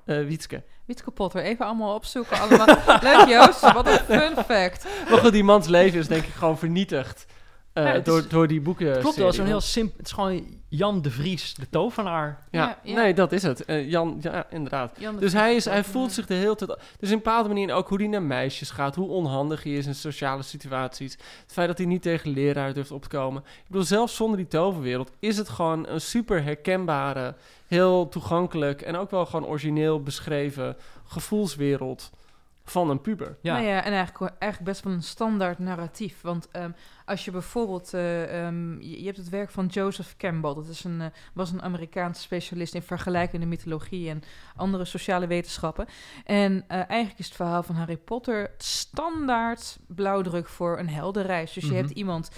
Eh Wietske. Wietske Potter. Even allemaal opzoeken. Allemaal. Leuk Joost, wat een fun fact. Maar goed, die mans leven is denk ik gewoon vernietigd. Eh, Ja, het door, is- door die boeken. Klopt wel, zo'n heel simpel... Het is gewoon Jan de Vries, de tovenaar. Ja, nee, dat is het. Eh, Jan, ja, inderdaad. Jan Dus hij, is, hij voelt zich de hele tijd... Dus in bepaalde manier ook hoe hij naar meisjes gaat, hoe onhandig hij is in sociale situaties. Het feit dat hij niet tegen leraar durft op te komen. Ik bedoel, zelfs zonder die toverwereld is het gewoon een super herkenbare, heel toegankelijk en ook wel gewoon origineel beschreven gevoelswereld van een puber. Ja. Nou ja, en eigenlijk, eigenlijk best wel een standaard narratief. Want ehm, als je bijvoorbeeld... eh, ehm, je, je hebt het werk van Joseph Campbell. Dat is een, eh, was een Amerikaanse specialist in vergelijkende mythologie... en andere sociale wetenschappen. En eh, eigenlijk is het verhaal van Harry Potter... standaard blauwdruk voor een heldenreis. Dus je Mhm. hebt iemand...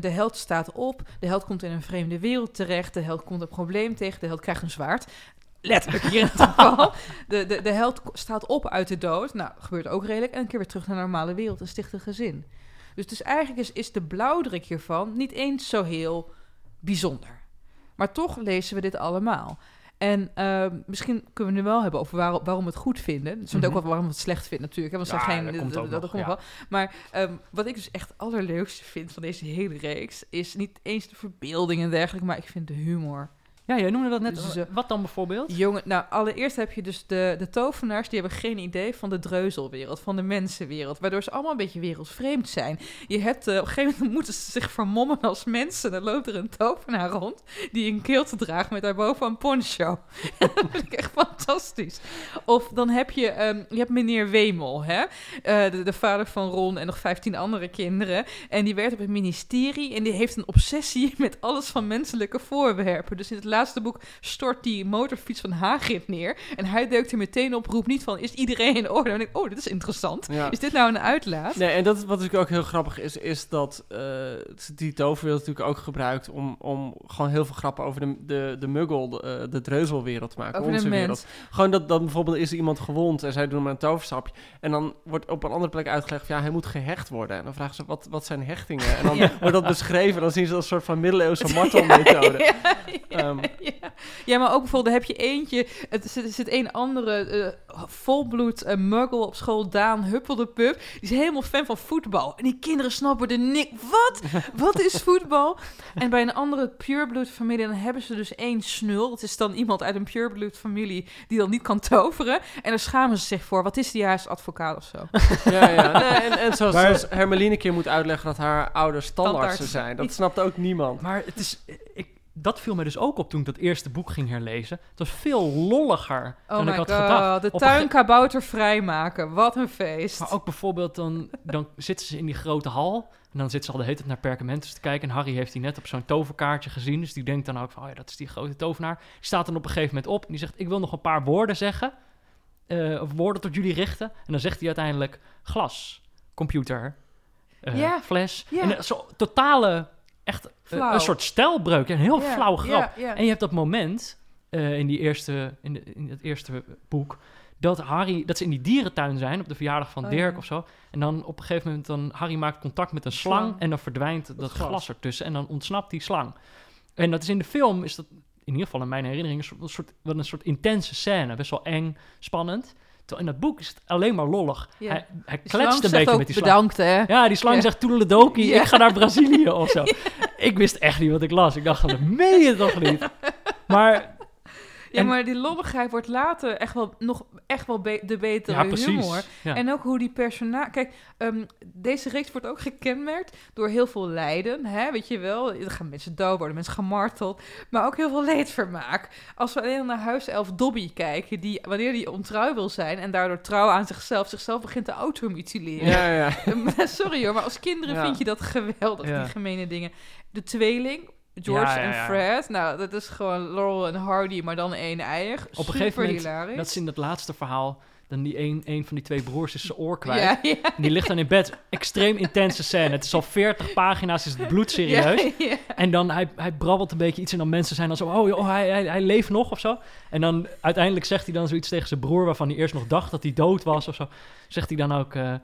de held staat op, de held komt in een vreemde wereld terecht... de held komt een probleem tegen, de held krijgt een zwaard... Letterlijk hier in het <laughs> geval. De, de, de held staat op uit de dood. Nou, gebeurt ook redelijk. En een keer weer terug naar de normale wereld en sticht een gezin. Dus, dus eigenlijk is, is de blauwdruk hiervan niet eens zo heel bijzonder. Maar toch lezen we dit allemaal. En ehm, misschien kunnen we nu wel hebben over waarom, waarom we het goed vinden. Dus Mhm. ook wel waarom we het slecht vinden natuurlijk. hè, Want Ja, geen, dat komt ook nog, komt ja. wel. Maar ehm, wat ik dus echt allerleukste vind van deze hele reeks... is niet eens de verbeelding en dergelijke... maar ik vind de humor. Ja, jij noemde dat net. Dus, eh, Wat dan bijvoorbeeld? Jongen, nou, allereerst heb je dus de, de tovenaars, die hebben geen idee van de dreuzelwereld, van de mensenwereld, waardoor ze allemaal een beetje wereldvreemd zijn. Je hebt, eh, op een gegeven moment <laughs> moeten ze zich vermommen als mensen. Dan loopt er een tovenaar rond die een kilte draagt met daarboven een poncho. <laughs> dat vind ik echt fantastisch. Of dan heb je, ehm, je hebt meneer Wemel, hè? Eh, de, de vader van Ron en nog 15 andere kinderen. En die werkt op het ministerie en die heeft een obsessie <laughs> met alles van menselijke voorwerpen. Dus in het laatste boek stort die motorfiets van Hagrid neer. En hij duikt er meteen op, roept niet van, is iedereen in orde? En ik, oh, dit is interessant. Ja. Is dit nou een uitlaat? Nee, en dat is wat natuurlijk ook heel grappig is, is dat eh, die toverwereld natuurlijk ook gebruikt om, om gewoon heel veel grappen over de, de, de muggle, de, eh, de dreuzelwereld te maken. Over onze wereld. Gewoon dat dan bijvoorbeeld is er iemand gewond en zij doen maar een toverstapje. En dan wordt op een andere plek uitgelegd van ja, hij moet gehecht worden. En dan vragen ze wat, wat zijn hechtingen? En dan <laughs> Ja. wordt dat beschreven. Dan zien ze dat soort van middeleeuwse <laughs> martelmethode. Ja, ja, Ehm, <laughs> ja. ja, maar ook bijvoorbeeld heb je eentje, het zit, er zit een andere eh, volbloed eh, muggle op school, Daan Huppeldepup. Die is helemaal fan van voetbal. En die kinderen snappen er niks. Wat? <laughs> Wat is voetbal? En bij een andere pureblood familie, dan hebben ze dus één snul. Dat is dan iemand uit een pureblood familie die dan niet kan toveren. En daar schamen ze zich voor. Wat is die? Is advocaat of zo. ja, ja. <laughs> Nee, en, en zoals, Maar- Hermeline een keer moet uitleggen dat haar ouders Standaard. zijn. Dat snapt ook niemand. Maar het is, ik, dat viel me dus ook op toen ik dat eerste boek ging herlezen. Het was veel lolliger Oh dan ik had god, gedacht. de ge- tuinkabouter vrijmaken. Wat een feest. Maar ook bijvoorbeeld, dan, dan zitten ze in die grote hal. En dan zitten ze al de hele tijd naar perkamenten te kijken. En Harry heeft die net op zo'n toverkaartje gezien. Dus die denkt dan ook van, oh ja, dat is die grote tovenaar. Die staat dan op een gegeven moment op. En die zegt, ik wil nog een paar woorden zeggen. eh, of woorden tot jullie richten. En dan zegt hij uiteindelijk glas, computer, eh, Ja, fles. En zo totale, echt eh. Een soort stijlbreuk. Een heel Ja, flauw grap. En je hebt dat moment eh, in, die eerste, in, de, in het eerste boek... Dat, Harry, dat ze in die dierentuin zijn op de verjaardag van Oh, Dirk ja. of zo. En dan op een gegeven moment, dan Harry maakt contact met een slang, Slang. en dan verdwijnt dat, glas. glas. ertussen en dan ontsnapt die slang. En dat is in de film, is dat in ieder geval in mijn herinnering, een soort, een soort, wel een soort intense scène. Best wel eng, spannend. Terwijl in dat boek is het alleen maar lollig. Ja. Hij, hij kletst een beetje met die slang. bedankt, hè? Ja, die slang Ja. zegt toedeledokie, Ja. ik ga naar Brazilië of zo. <laughs> Ik wist echt niet wat ik las. Ik dacht, dat meen je toch niet? <laughs> Maar En- maar die lolligheid wordt later echt wel, nog echt wel be- de betere ja, precies. humor. Ja. En ook hoe die personage... Kijk, ehm, deze reeks wordt ook gekenmerkt door heel veel lijden. Hè? Weet je wel, er gaan mensen dood worden, mensen gemarteld. Maar ook heel veel leedvermaak. Als we alleen naar huiself Dobby kijken... die wanneer die ontrouw wil zijn... en daardoor trouw aan zichzelf... zichzelf begint te automutileren. Ja, ja. <laughs> Sorry hoor, maar als kinderen Ja. vind je dat geweldig, Ja. die gemene dingen. De tweeling... George en. Fred, nou, dat is gewoon Laurel en Hardy, maar dan één eier. Op een gegeven moment, hilarisch. dat is in dat laatste verhaal, dan die een, een van die twee broers is zijn oor kwijt. Ja, ja. En die ligt dan in bed. Extreem intense scène. Het is al 40 pagina's, is het bloedserieus. Ja. En dan, hij, hij brabbelt een beetje iets en dan mensen zijn dan zo, oh, joh, hij, hij, hij leeft nog of zo. En dan uiteindelijk zegt hij dan zoiets tegen zijn broer, waarvan hij eerst nog dacht dat hij dood was of zo. Zegt hij dan ook, eh,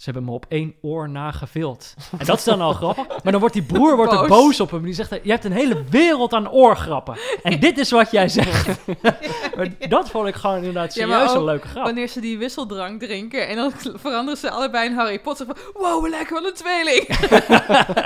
Ze hebben me op één oor nagevild. <laughs> En dat is dan al grappig. Maar dan wordt die broer wordt Boos. boos op hem. Die zegt, je hebt een hele wereld aan oorgrappen. En dit is wat jij zegt. <laughs> maar dat vond ik gewoon inderdaad Ja, serieus een leuke grap. Wanneer ze die wisseldrank drinken en dan <laughs> veranderen ze allebei in Harry Potter. Van, wow, we lijken wel een tweeling.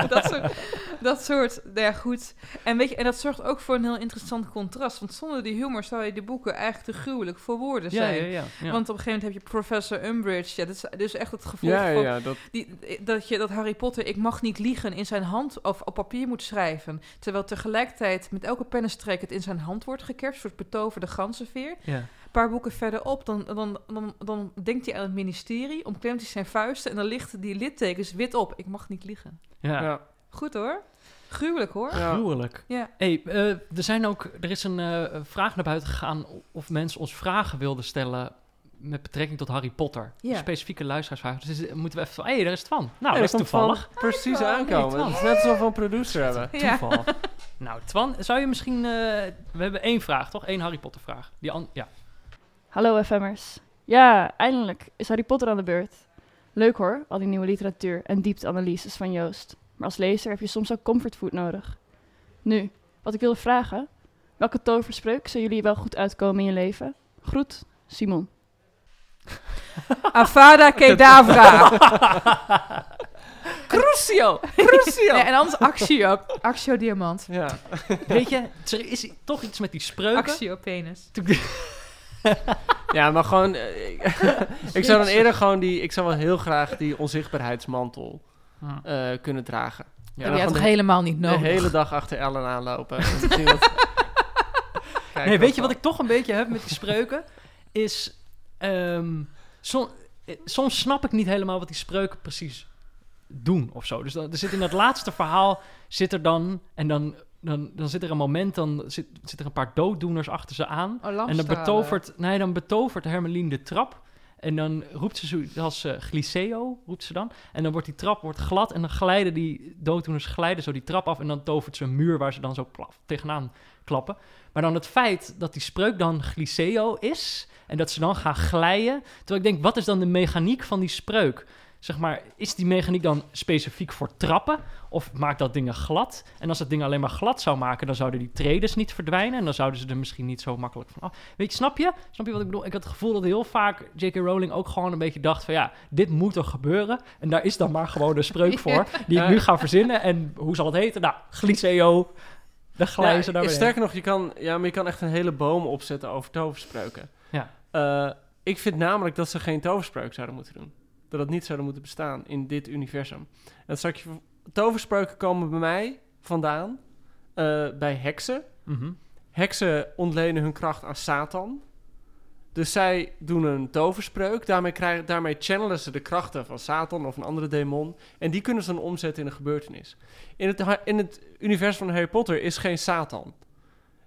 dat, soort, dat soort, ja goed. En, weet je, en dat zorgt ook voor een heel interessant contrast. Want zonder die humor zou je de boeken eigenlijk te gruwelijk voor woorden zijn. ja, ja, ja. Want op een gegeven moment heb je Professor Umbridge. Ja, dat is dus echt het gevoel Ja, ja, van ja, dat, die, dat, je, dat Harry Potter, ik mag niet liegen, in zijn hand of op papier moet schrijven. Terwijl tegelijkertijd met elke pennenstreek het in zijn hand wordt gekerst, soort betoverde ganzenveer. ja. Een paar boeken verderop, dan, dan, dan, dan denkt hij aan het ministerie, omklemt hij zijn vuisten en dan ligt die littekens wit op. Ik mag niet liegen. ja. ja. Goed hoor. Gruwelijk hoor. Ja. Gruwelijk. Ja. Hey, eh, er, zijn ook, er is een eh, vraag naar buiten gegaan of mensen ons vragen wilden stellen met betrekking tot Harry Potter. Specifieke luisteraarsvraag. Dus is- moeten we even van, hé, hey, daar is het van. Nou, dat is toevallig. van Precies Hey, aankomen. Twan. Het is net alsof we een producer hebben. <laughs> Ja. Toeval. nou, Twan, zou je misschien... eh, we hebben één vraag, toch? Eén Harry Potter vraag. Die an- ja. Hallo FM'ers. Ja, eindelijk is Harry Potter aan de beurt. Leuk hoor, al die nieuwe literatuur en diepteanalyses van Joost. Maar als lezer heb je soms ook comfortfood nodig. Nu, wat ik wilde vragen. Welke toverspreuk zou jullie wel goed uitkomen in je leven? Groet, Simon. Avada Kedavra. <laughs> Crucio! Crucio! Nee, en anders Axio. Axio Diamant. Ja. Weet je, er is toch iets met die spreuken. Axio Penis. ja, maar gewoon... eh, ik, ik zou dan eerder gewoon die... Ik zou wel heel graag die onzichtbaarheidsmantel eh, kunnen dragen. Ja, had gewoon toch de- helemaal niet De nodig. hele dag achter Ellen aanlopen. En <laughs> Kijk nee, weet je wat ik toch een beetje heb met die spreuken? Is, ehm, som- eh, soms snap ik niet helemaal wat die spreuken precies doen of zo. Dus dan, er zit in dat laatste verhaal, zit er dan, en dan, dan, dan zit er een moment, dan zit, zit er een paar dooddoeners achter ze aan. Oh, En dan betovert, nee, dan betovert Hermeline de trap. En dan roept ze zoiets als eh Glyceo, roept ze dan. En dan wordt die trap wordt glad en dan glijden die dooddoeners glijden zo die trap af. En dan tovert ze een muur waar ze dan zo plaf, tegenaan klappen. Maar dan het feit dat die spreuk dan Glyceo is en dat ze dan gaan glijden. Terwijl ik denk, wat is dan de mechaniek van die spreuk? Zeg maar, is die mechaniek dan specifiek voor trappen? Of maakt dat dingen glad? En als het ding alleen maar glad zou maken, dan zouden die tredes niet verdwijnen. En dan zouden ze er misschien niet zo makkelijk van af. Weet je, snap je? Snap je wat ik bedoel? Ik had het gevoel dat heel vaak J.K. Rowling ook gewoon een beetje dacht van... ja, dit moet er gebeuren. En daar is dan maar gewoon een spreuk <laughs> voor. Die ik nu ga verzinnen. En hoe zal het heten? Nou, Glyceo. Dan glijden Ja, ze daar ja, weer sterker nog, je kan, ja, maar je kan echt een hele boom opzetten over toverspreuken. Ja. Eh, ik vind namelijk dat ze geen toverspreuk zouden moeten doen. Dat het niet zouden moeten bestaan in dit universum. En dat zou ik je- toverspreuken komen bij mij vandaan eh, bij heksen. Mhm. Heksen ontlenen hun kracht aan Satan. Dus zij doen een toverspreuk. Daarmee, krijgen, daarmee channelen ze de krachten van Satan of een andere demon. En die kunnen ze dan omzetten in een gebeurtenis. In het, in het universum van Harry Potter is geen Satan.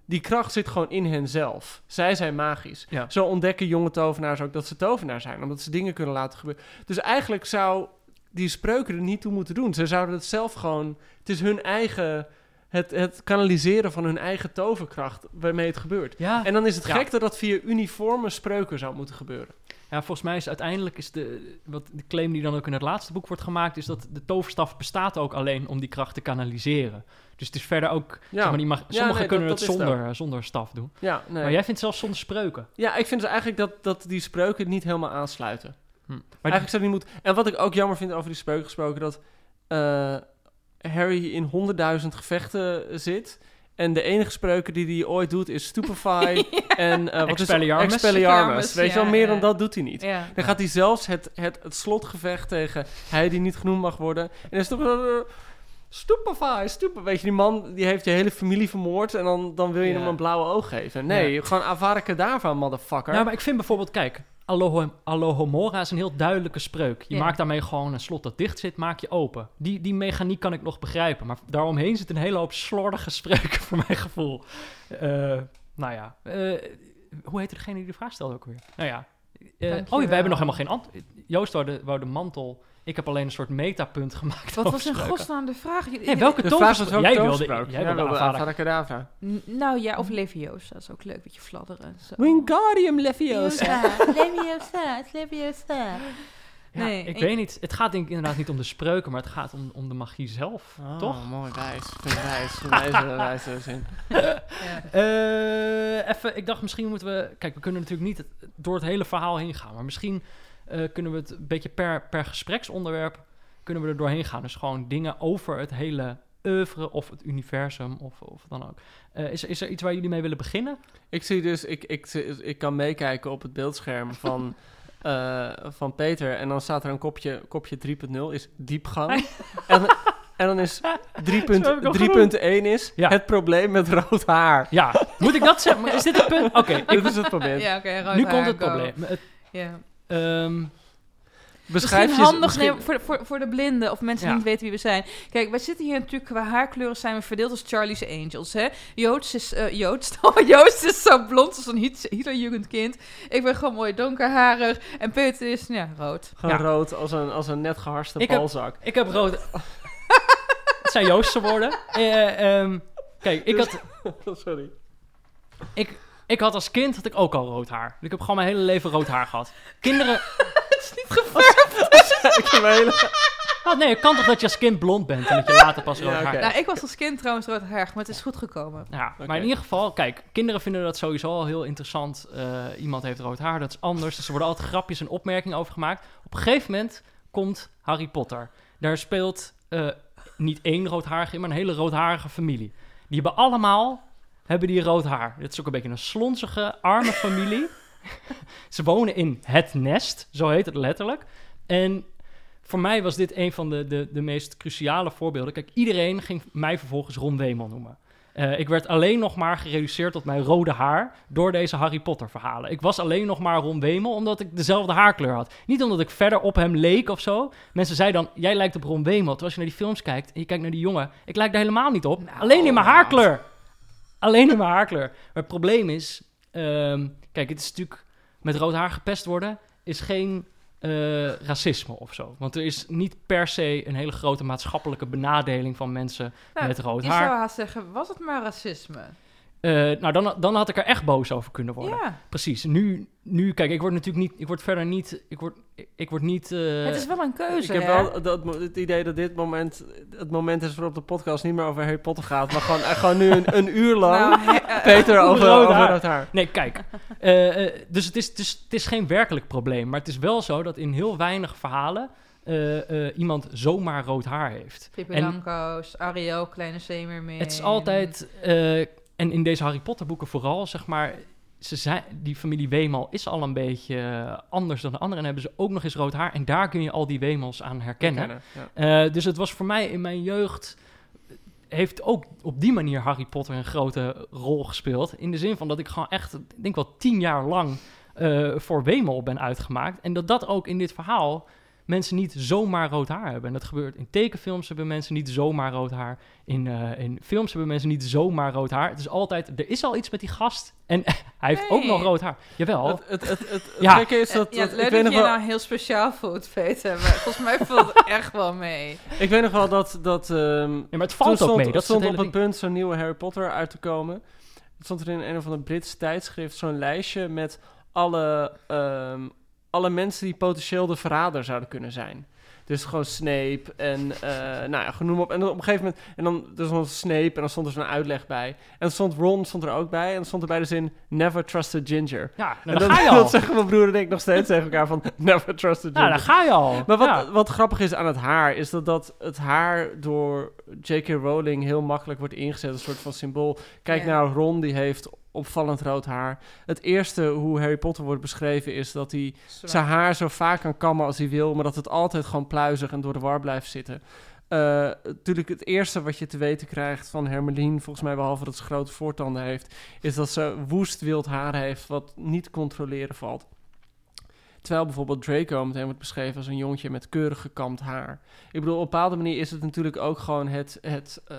Die kracht zit gewoon in hen zelf. Zij zijn magisch. Ja. Zo ontdekken jonge tovenaars ook dat ze tovenaar zijn. Omdat ze dingen kunnen laten gebeuren. Dus eigenlijk zou die spreuken er niet toe moeten doen. Ze zouden het zelf gewoon... Het is hun eigen... Het, het kanaliseren van hun eigen toverkracht waarmee het gebeurt. Ja. En dan is het Ja. gek dat dat via uniforme spreuken zou moeten gebeuren. Ja, volgens mij is uiteindelijk is de, wat de claim die dan ook in het laatste boek wordt gemaakt, is dat de toverstaf bestaat ook alleen om die kracht te kanaliseren. Dus het is verder ook, Ja, zeg maar, die mag, Ja, sommigen nee, kunnen dat- het dat is het zonder, zonder staf doen. ja, nee. Maar jij vindt zelfs zonder spreuken. ja, ik vind dus eigenlijk dat, dat die spreuken niet helemaal aansluiten. Hm. Maar eigenlijk zou die moeten... En wat ik ook jammer vind over die spreuken gesproken, dat eh, Harry in honderdduizend gevechten zit... En de enige spreuken die hij ooit doet is Stupefy <laughs> en eh wat is het? Expelliarmus. Expelliarmus. Weet je wel, meer ja. dan dat doet hij niet. Ja. Dan gaat hij zelfs het, het, het slotgevecht tegen hij die niet genoemd mag worden. En dan is het toch... Uh, Stupefy, stupefy. Weet je, die man die heeft je hele familie vermoord... en dan, dan wil je Ja. hem een blauwe oog geven. Nee, gewoon Avada Kedavra, motherfucker. Nou, maar ik vind bijvoorbeeld, kijk, Aloho, Alohomora is een heel duidelijke spreuk. Je Ja. maakt daarmee gewoon een slot dat dicht zit, maak je open. Die, die mechaniek kan ik nog begrijpen. Maar daaromheen zit een hele hoop slordige spreuken <laughs> voor mijn gevoel. Eh, nou ja, eh, hoe heette degene die de vraag stelde ook weer? Nou ja, eh, oh, we hebben nog helemaal geen antwoord. Joost wou de, wou de mantel. Ik heb alleen een soort metapunt gemaakt. Wat over was in spreuken. godsnaam de vraag? Nee, welke de vraag was Jij wilde, jij wilde wilde Avada Kedavra. Nou ja, of Leviosa. Dat is ook leuk, beetje fladderen. Zo. Wingardium Leviosa. Leviosa, Leviosa, Leviosa. Ja, Nee, ik ik- weet niet. Het gaat denk ik inderdaad niet om de spreuken, maar het gaat om, om de magie zelf. Oh, toch? mooi, wijs. Wijs. Zin. <laughs> Ja. Eh, even, ik dacht misschien moeten we... Kijk, we kunnen natuurlijk niet het- door het hele verhaal heen gaan. Maar misschien eh, kunnen we het een beetje per, per gespreksonderwerp... kunnen we er doorheen gaan. Dus gewoon dingen over het hele oeuvre of het universum of, of dan ook. Eh, is, er- is er iets waar jullie mee willen beginnen? Ik zie dus, ik, ik, ik kan meekijken op het beeldscherm van, <laughs> eh, van Peter. En dan staat er een kopje, kopje 3.0 is diepgang. <laughs> en, en dan is 3.1 Zo heb ik al is Ja. het probleem met rood haar. Ja, moet ik dat zeggen? Maar Is dit het punt? Oké, <laughs> ik- Dit is het probleem. Ja, oké. rood nu haar, komt het go. probleem. Het. Ehm, Beschrijf Misschien je... handig misschien- nee, voor, voor, voor de blinden of mensen Ja. die niet weten wie we zijn. Kijk, wij zitten hier natuurlijk qua haarkleuren zijn we verdeeld als Charlie's Angels. Hè? Joost is, eh Joost, <laughs> oh, Joost is zo blond als een Hit- Hitlerjugendkind. Ik ben gewoon mooi donkerharig. En Peter is, ja, rood. Gewoon Ja. rood als een, als een net geharste Ik heb- balzak. ik heb rood... <laughs> het zijn Joostse woorden. Eh, ehm, kijk, ik had... <laughs> Sorry. Ik, ik had als kind had ik ook al rood haar. Ik heb gewoon mijn hele leven rood haar gehad. Kinderen... <laughs> ik heb <laughs> mijn hele... Oh, nee, het kan toch dat je als kind blond bent en dat je later pas rood Ja, haar oké. Nou, ik was als kind trouwens roodharig, maar het is goed gekomen. Ja, Oké. maar in ieder geval, kijk, kinderen vinden dat sowieso al heel interessant. Eh, iemand heeft rood haar, dat is anders. Dus er worden altijd grapjes en opmerkingen over gemaakt. Op een gegeven moment komt Harry Potter. Daar speelt eh, niet één roodharige in, maar een hele roodharige familie. Die hebben allemaal hebben die rood haar. Dit is ook een beetje een slonzige, arme familie. <laughs> Ze wonen in het nest, zo heet het letterlijk. En voor mij was dit een van de, de, de meest cruciale voorbeelden. Kijk, iedereen ging mij vervolgens Ron Wemel noemen. Eh, ik werd alleen nog maar gereduceerd tot mijn rode haar door deze Harry Potter verhalen. Ik was alleen nog maar Ron Wemel omdat ik dezelfde haarkleur had. Niet omdat ik verder op hem leek of zo. Mensen zeiden dan, jij lijkt op Ron Wemel. Terwijl als je naar die films kijkt en je kijkt naar die jongen, ik lijk daar helemaal niet op. Nou, alleen in mijn haarkleur. Alleen mijn haarkleur. Maar het probleem is, ehm, kijk, het is natuurlijk met rood haar gepest worden is geen eh, racisme of zo. Want er is niet per se een hele grote maatschappelijke benadeling van mensen Nou, met rood haar. zou haast zeggen, was het maar racisme? Eh, nou, dan, dan had ik er echt boos over kunnen worden. Ja, Precies. Nu, nu, kijk, ik word natuurlijk niet, ik word verder niet, ik word, ik, ik word niet. eh, het is wel een Ik keuze, heb hè? wel dat, het idee dat dit moment het moment is waarop de podcast niet meer over Harry Potter gaat, maar gewoon, eh, gewoon nu een, een uur lang Nou, he- <laughs> Peter over, rood over haar. rood haar. Nee, kijk. <laughs> eh, eh, dus het is, het, is, het is geen werkelijk probleem. Maar het is wel zo dat in heel weinig verhalen eh, eh, iemand zomaar rood haar heeft. Pippi Langkous, Ariel, Kleine Zeemermin. Het is altijd, eh, en in deze Harry Potter boeken vooral, zeg maar, ze zijn, die familie Weemal is al een beetje eh, anders dan de anderen. En hebben ze ook nog eens rood haar. En daar kun je al die Weemals aan herkennen. Ja. Eh, dus het was voor mij in mijn jeugd. Heeft ook op die manier Harry Potter een grote rol gespeeld. In de zin van dat ik gewoon echt, ik denk wel tien jaar lang eh, voor Wemel ben uitgemaakt. En dat dat ook in dit verhaal mensen niet zomaar rood haar hebben. En dat gebeurt in tekenfilms hebben mensen niet zomaar rood haar. In, eh, in films hebben mensen niet zomaar rood haar. Het is altijd, er is al iets met die gast. En <laughs> hij heeft ook nog rood haar. Jawel. Het, het, het, Ja. gekke is dat, ja, dat- leuk ik, weet dat nog je wel, nou heel speciaal voelt, Peter. Maar volgens mij valt het <laughs> echt wel mee. ik weet nog wel dat, dat ehm, Ja, maar het valt ook stond, mee. Dat stond het op het punt zo'n nieuwe Harry Potter uit te komen. Het stond er in een of ander Brits tijdschrift zo'n lijstje met alle, ehm, alle mensen die potentieel de verrader zouden kunnen zijn. Dus gewoon Snape en eh nou ja, genoem op. En dan op een gegeven moment, en dan er stond Snape en dan stond er zo'n uitleg bij. En dan stond Ron stond er ook bij en dan stond er bij de zin Never trust a ginger. Ja, en nou, dan dat, ga je <laughs> al. dat zeggen mijn broer en ik nog steeds tegen elkaar van Never trust a ginger. Ja, dan ga je al. Maar wat, Ja. wat grappig is aan het haar, is dat, dat het haar door J.K. Rowling heel makkelijk wordt ingezet. Een soort van symbool. Kijk Ja. naar Ron, die heeft opvallend rood haar. Het eerste hoe Harry Potter wordt beschreven is dat hij zijn haar zo vaak kan kammen als hij wil, maar dat het altijd gewoon pluizig en door de war blijft zitten. Eh, natuurlijk het eerste wat je te weten krijgt van Hermeline, volgens mij behalve dat ze grote voortanden heeft, is dat ze woest wild haar heeft wat niet controleren valt. Terwijl bijvoorbeeld Draco meteen wordt beschreven als een jongetje met keurig gekamd haar. Ik bedoel, op een bepaalde manier is het natuurlijk ook gewoon het, het eh,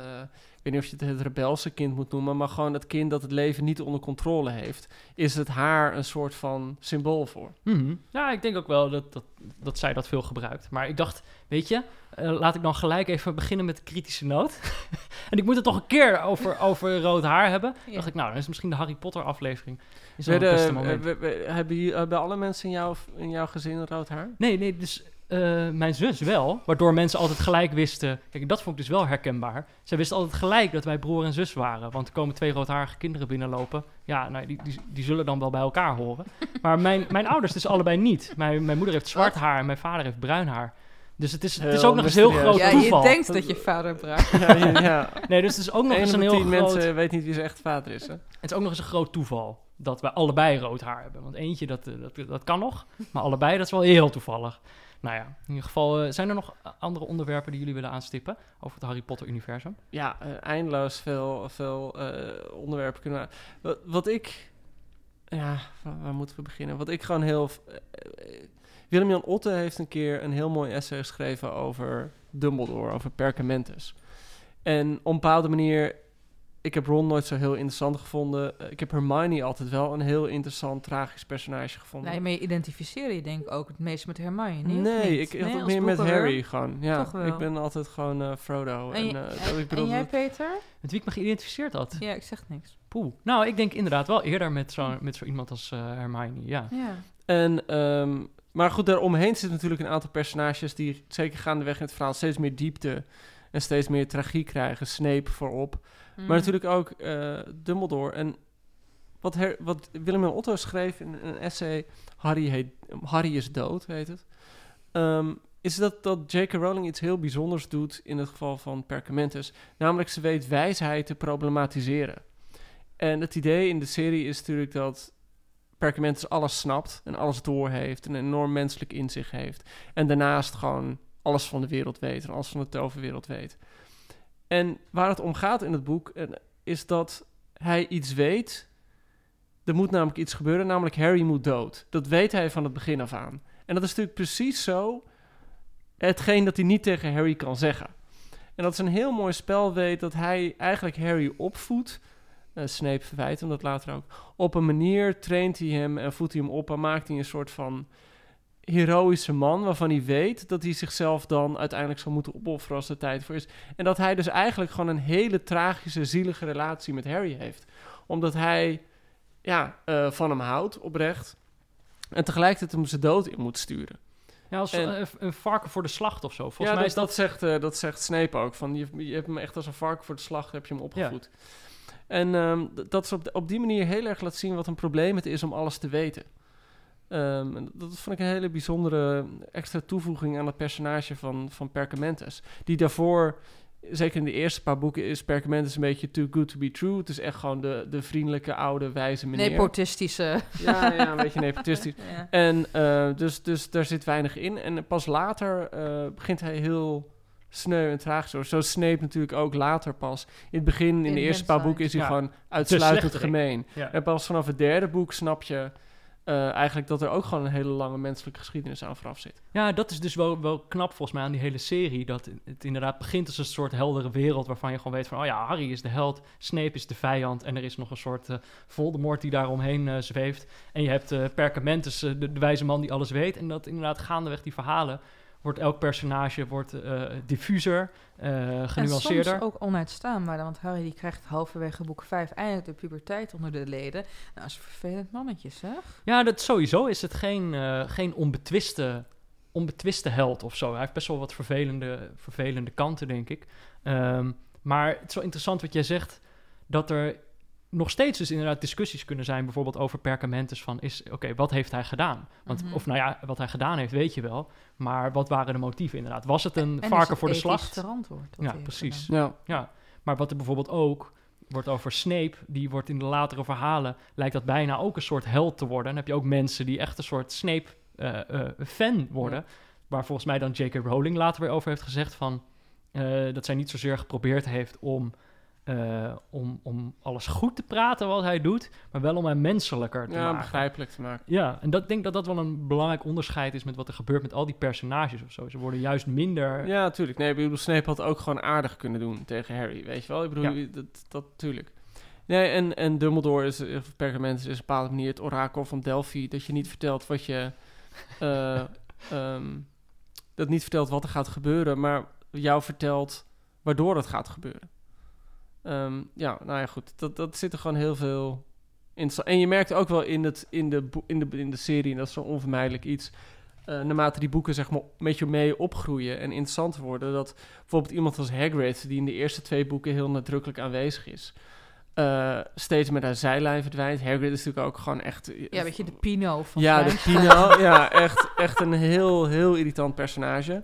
ik weet niet of je het het rebelse kind moet noemen, maar gewoon het kind dat het leven niet onder controle heeft. Is het haar een soort van symbool voor? Mhm. Ja, ik denk ook wel dat, dat, dat zij dat veel gebruikt. Maar ik dacht, weet je, eh, laat ik dan gelijk even beginnen met de kritische noot. <laughs> en ik moet het toch een keer over, over rood haar hebben. Ja. dacht ik, nou, dan is misschien de Harry Potter aflevering. Is wel het Werden- beste moment. eh, we- we- hebben, hier- hebben alle mensen in jouw, in jouw gezin rood haar? Nee, nee, dus eh, mijn zus wel, waardoor mensen altijd gelijk wisten. Kijk, dat vond ik dus wel herkenbaar. Zij wisten altijd gelijk dat wij broer en zus waren. Want er komen twee roodharige kinderen binnenlopen. Ja, nou, die, die, die zullen dan wel bij elkaar horen. <laughs> Maar mijn, mijn ouders dus allebei niet. Mijn, mijn moeder heeft zwart haar en mijn vader heeft bruin haar. Dus het is, het is ook nog eens heel groot Ja, toeval. je denkt dat je vader braakt. Ja, ja, ja. Nee, dus het is ook nog eens een heel tien groot... mensen weet niet wie zijn echt vader is. Hè? Het is ook nog eens een groot toeval dat wij allebei rood haar hebben. Want eentje, dat, eh, dat, dat kan nog. Maar allebei, dat is wel heel toevallig. Nou ja, in ieder geval, eh, zijn er nog andere onderwerpen die jullie willen aanstippen over het Harry Potter-universum? Ja, eh, eindeloos veel, veel eh, onderwerpen kunnen. Wat, ik... Ja, waar, moeten we beginnen? Wat ik gewoon heel... eh, eh, Willem-Jan Otte heeft een keer een heel mooi essay geschreven over Dumbledore, over Perkamentus. En op een bepaalde manier... Ik heb Ron nooit zo heel interessant gevonden. Eh, Ik heb Hermione altijd wel een heel interessant, tragisch personage gevonden. Nee, maar je identificeer je denk ik ook het meest met Hermione, Nee, niet? ik had Nee, het meer met? Harry gewoon. Ja, Toch wel. ik ben altijd gewoon eh, Frodo. En, En, eh, en- dat ik bedoel, en jij, Peter? Met wie ik me geïdentificeerd had? Ja, ik zeg niks. Poeh. Nou, ik denk inderdaad wel eerder met zo, met zo iemand als eh, Hermione, ja. Ja. En, ehm, maar goed, daaromheen zitten natuurlijk een aantal personages die zeker gaandeweg in het verhaal steeds meer diepte en steeds meer tragiek krijgen. Snape voorop. Mm. Maar natuurlijk ook eh, Dumbledore. En wat, her, wat Willem en Otto schreef in een essay, Harry, heet, Harry is dood, heet het. ehm, is dat, dat J.K. Rowling iets heel bijzonders doet in het geval van Perkamentus. Namelijk, ze weet wijsheid te problematiseren. En het idee in de serie is natuurlijk dat Perkamentus alles snapt en alles doorheeft en een enorm menselijk inzicht heeft. En daarnaast gewoon alles van de wereld weet en alles van de toverwereld weet. En waar het om gaat in het boek eh, is dat hij iets weet. Er moet namelijk iets gebeuren, namelijk Harry moet dood. Dat weet hij van het begin af aan. En dat is natuurlijk precies zo hetgeen dat hij niet tegen Harry kan zeggen. En dat is een heel mooi spel weet dat hij eigenlijk Harry opvoedt. Eh, Snape verwijt hem dat later ook. Op een manier traint hij hem en voedt hij hem op en maakt hij een soort van heroïsche man waarvan hij weet dat hij zichzelf dan uiteindelijk zal moeten opofferen als de tijd voor is. En dat hij dus eigenlijk gewoon een hele tragische, zielige relatie met Harry heeft. Omdat hij ja, eh, van hem houdt, oprecht. En tegelijkertijd hem zijn dood in moet sturen. Ja, als En- een varken voor de slacht of zo. Volgens ja, mij dat, is dat... dat, zegt, eh, dat zegt Snape ook. Van, je, je hebt hem echt als een varken voor de slag heb je hem opgevoed. En ehm, dat ze op, op die manier heel erg laat zien wat een probleem het is om alles te weten. Ehm, en dat vond ik een hele bijzondere extra toevoeging aan het personage van, van Perkamentus. Die daarvoor, zeker in de eerste paar boeken, is Perkamentus een beetje too good to be true. Het is echt gewoon de, de vriendelijke, oude, wijze meneer. Nepotistische. ja, ja, een beetje nepotistisch. <laughs> Ja. En eh, dus, dus daar zit weinig in. En pas later eh, begint hij heel sneu en traag. Zo, zo Snape natuurlijk ook later pas. In het begin, in, In de eerste paar boeken, is hij Ja, gewoon uitsluitend gemeen. Ja. En pas vanaf het derde boek snap je eh, eigenlijk dat er ook gewoon een hele lange menselijke geschiedenis aan vooraf zit. Ja, dat is dus wel, wel knap volgens mij aan die hele serie. Dat het inderdaad begint als een soort heldere wereld waarvan je gewoon weet van... oh ja, Harry is de held, Snape is de vijand... en er is nog een soort eh, Voldemort die daaromheen eh zweeft. En je hebt Perkamentus, de, de wijze man die alles weet. En dat inderdaad gaandeweg die verhalen... wordt elk personage wordt, eh, diffuser, En genuanceerder. soms ook onuitstaanbaar, want Harry die krijgt halverwege boek 5 eindelijk de puberteit onder de leden. Nou, dat is een vervelend mannetje, zeg. Ja, dat sowieso is het geen, eh, geen onbetwiste, onbetwiste held of zo. Hij heeft best wel wat vervelende, vervelende kanten, denk ik. Ehm, maar het is wel interessant wat jij zegt, dat er nog steeds dus inderdaad discussies kunnen zijn, bijvoorbeeld over Perkamentus van, is, oké, wat heeft hij gedaan? Want, Mhm. Of nou ja, wat hij gedaan heeft, weet je wel. Maar wat waren de motieven inderdaad? Was het een En is varken het voor de slacht? verantwoord Ja, precies. Ja, Ja, maar wat er bijvoorbeeld ook wordt over Snape, die wordt in de latere verhalen, lijkt dat bijna ook een soort held te worden. Dan heb je ook mensen die echt een soort Snape-fan worden. Waar volgens mij dan J.K. Rowling later weer over heeft gezegd van... eh, dat zij niet zozeer geprobeerd heeft om, eh, om, om alles goed te praten wat hij doet... maar wel om hem menselijker te ja maken. begrijpelijk te maken. Ja, en dat ik denk dat dat wel een belangrijk onderscheid is met wat er gebeurt met al die personages of zo. Ze worden juist minder... Ja, natuurlijk. Nee, ik bedoel, Snape had ook gewoon aardig kunnen doen tegen Harry, weet je wel? Ik bedoel, Ja. dat, dat natuurlijk. Nee, en, en Dumbledore is, of Perkamentus is op een bepaalde manier het orakel van Delphi, dat je niet vertelt wat je... <laughs> eh, ehm, dat niet vertelt wat er gaat gebeuren, maar jou vertelt waardoor het gaat gebeuren. Ehm, ja, nou ja, goed. Dat, dat zit er gewoon heel veel in. En je merkt ook wel in, het, in, de, in, de, in de serie, en dat is zo onvermijdelijk iets... eh, naarmate die boeken zeg maar met je mee opgroeien en interessanter worden, dat bijvoorbeeld iemand als Hagrid, die in de eerste twee boeken heel nadrukkelijk aanwezig is, eh, steeds met haar zijlijn verdwijnt. Hagrid is natuurlijk ook gewoon echt... Ja, weet je, de Pino van Ja, de. Pino. ja, echt, echt een heel, heel irritant personage.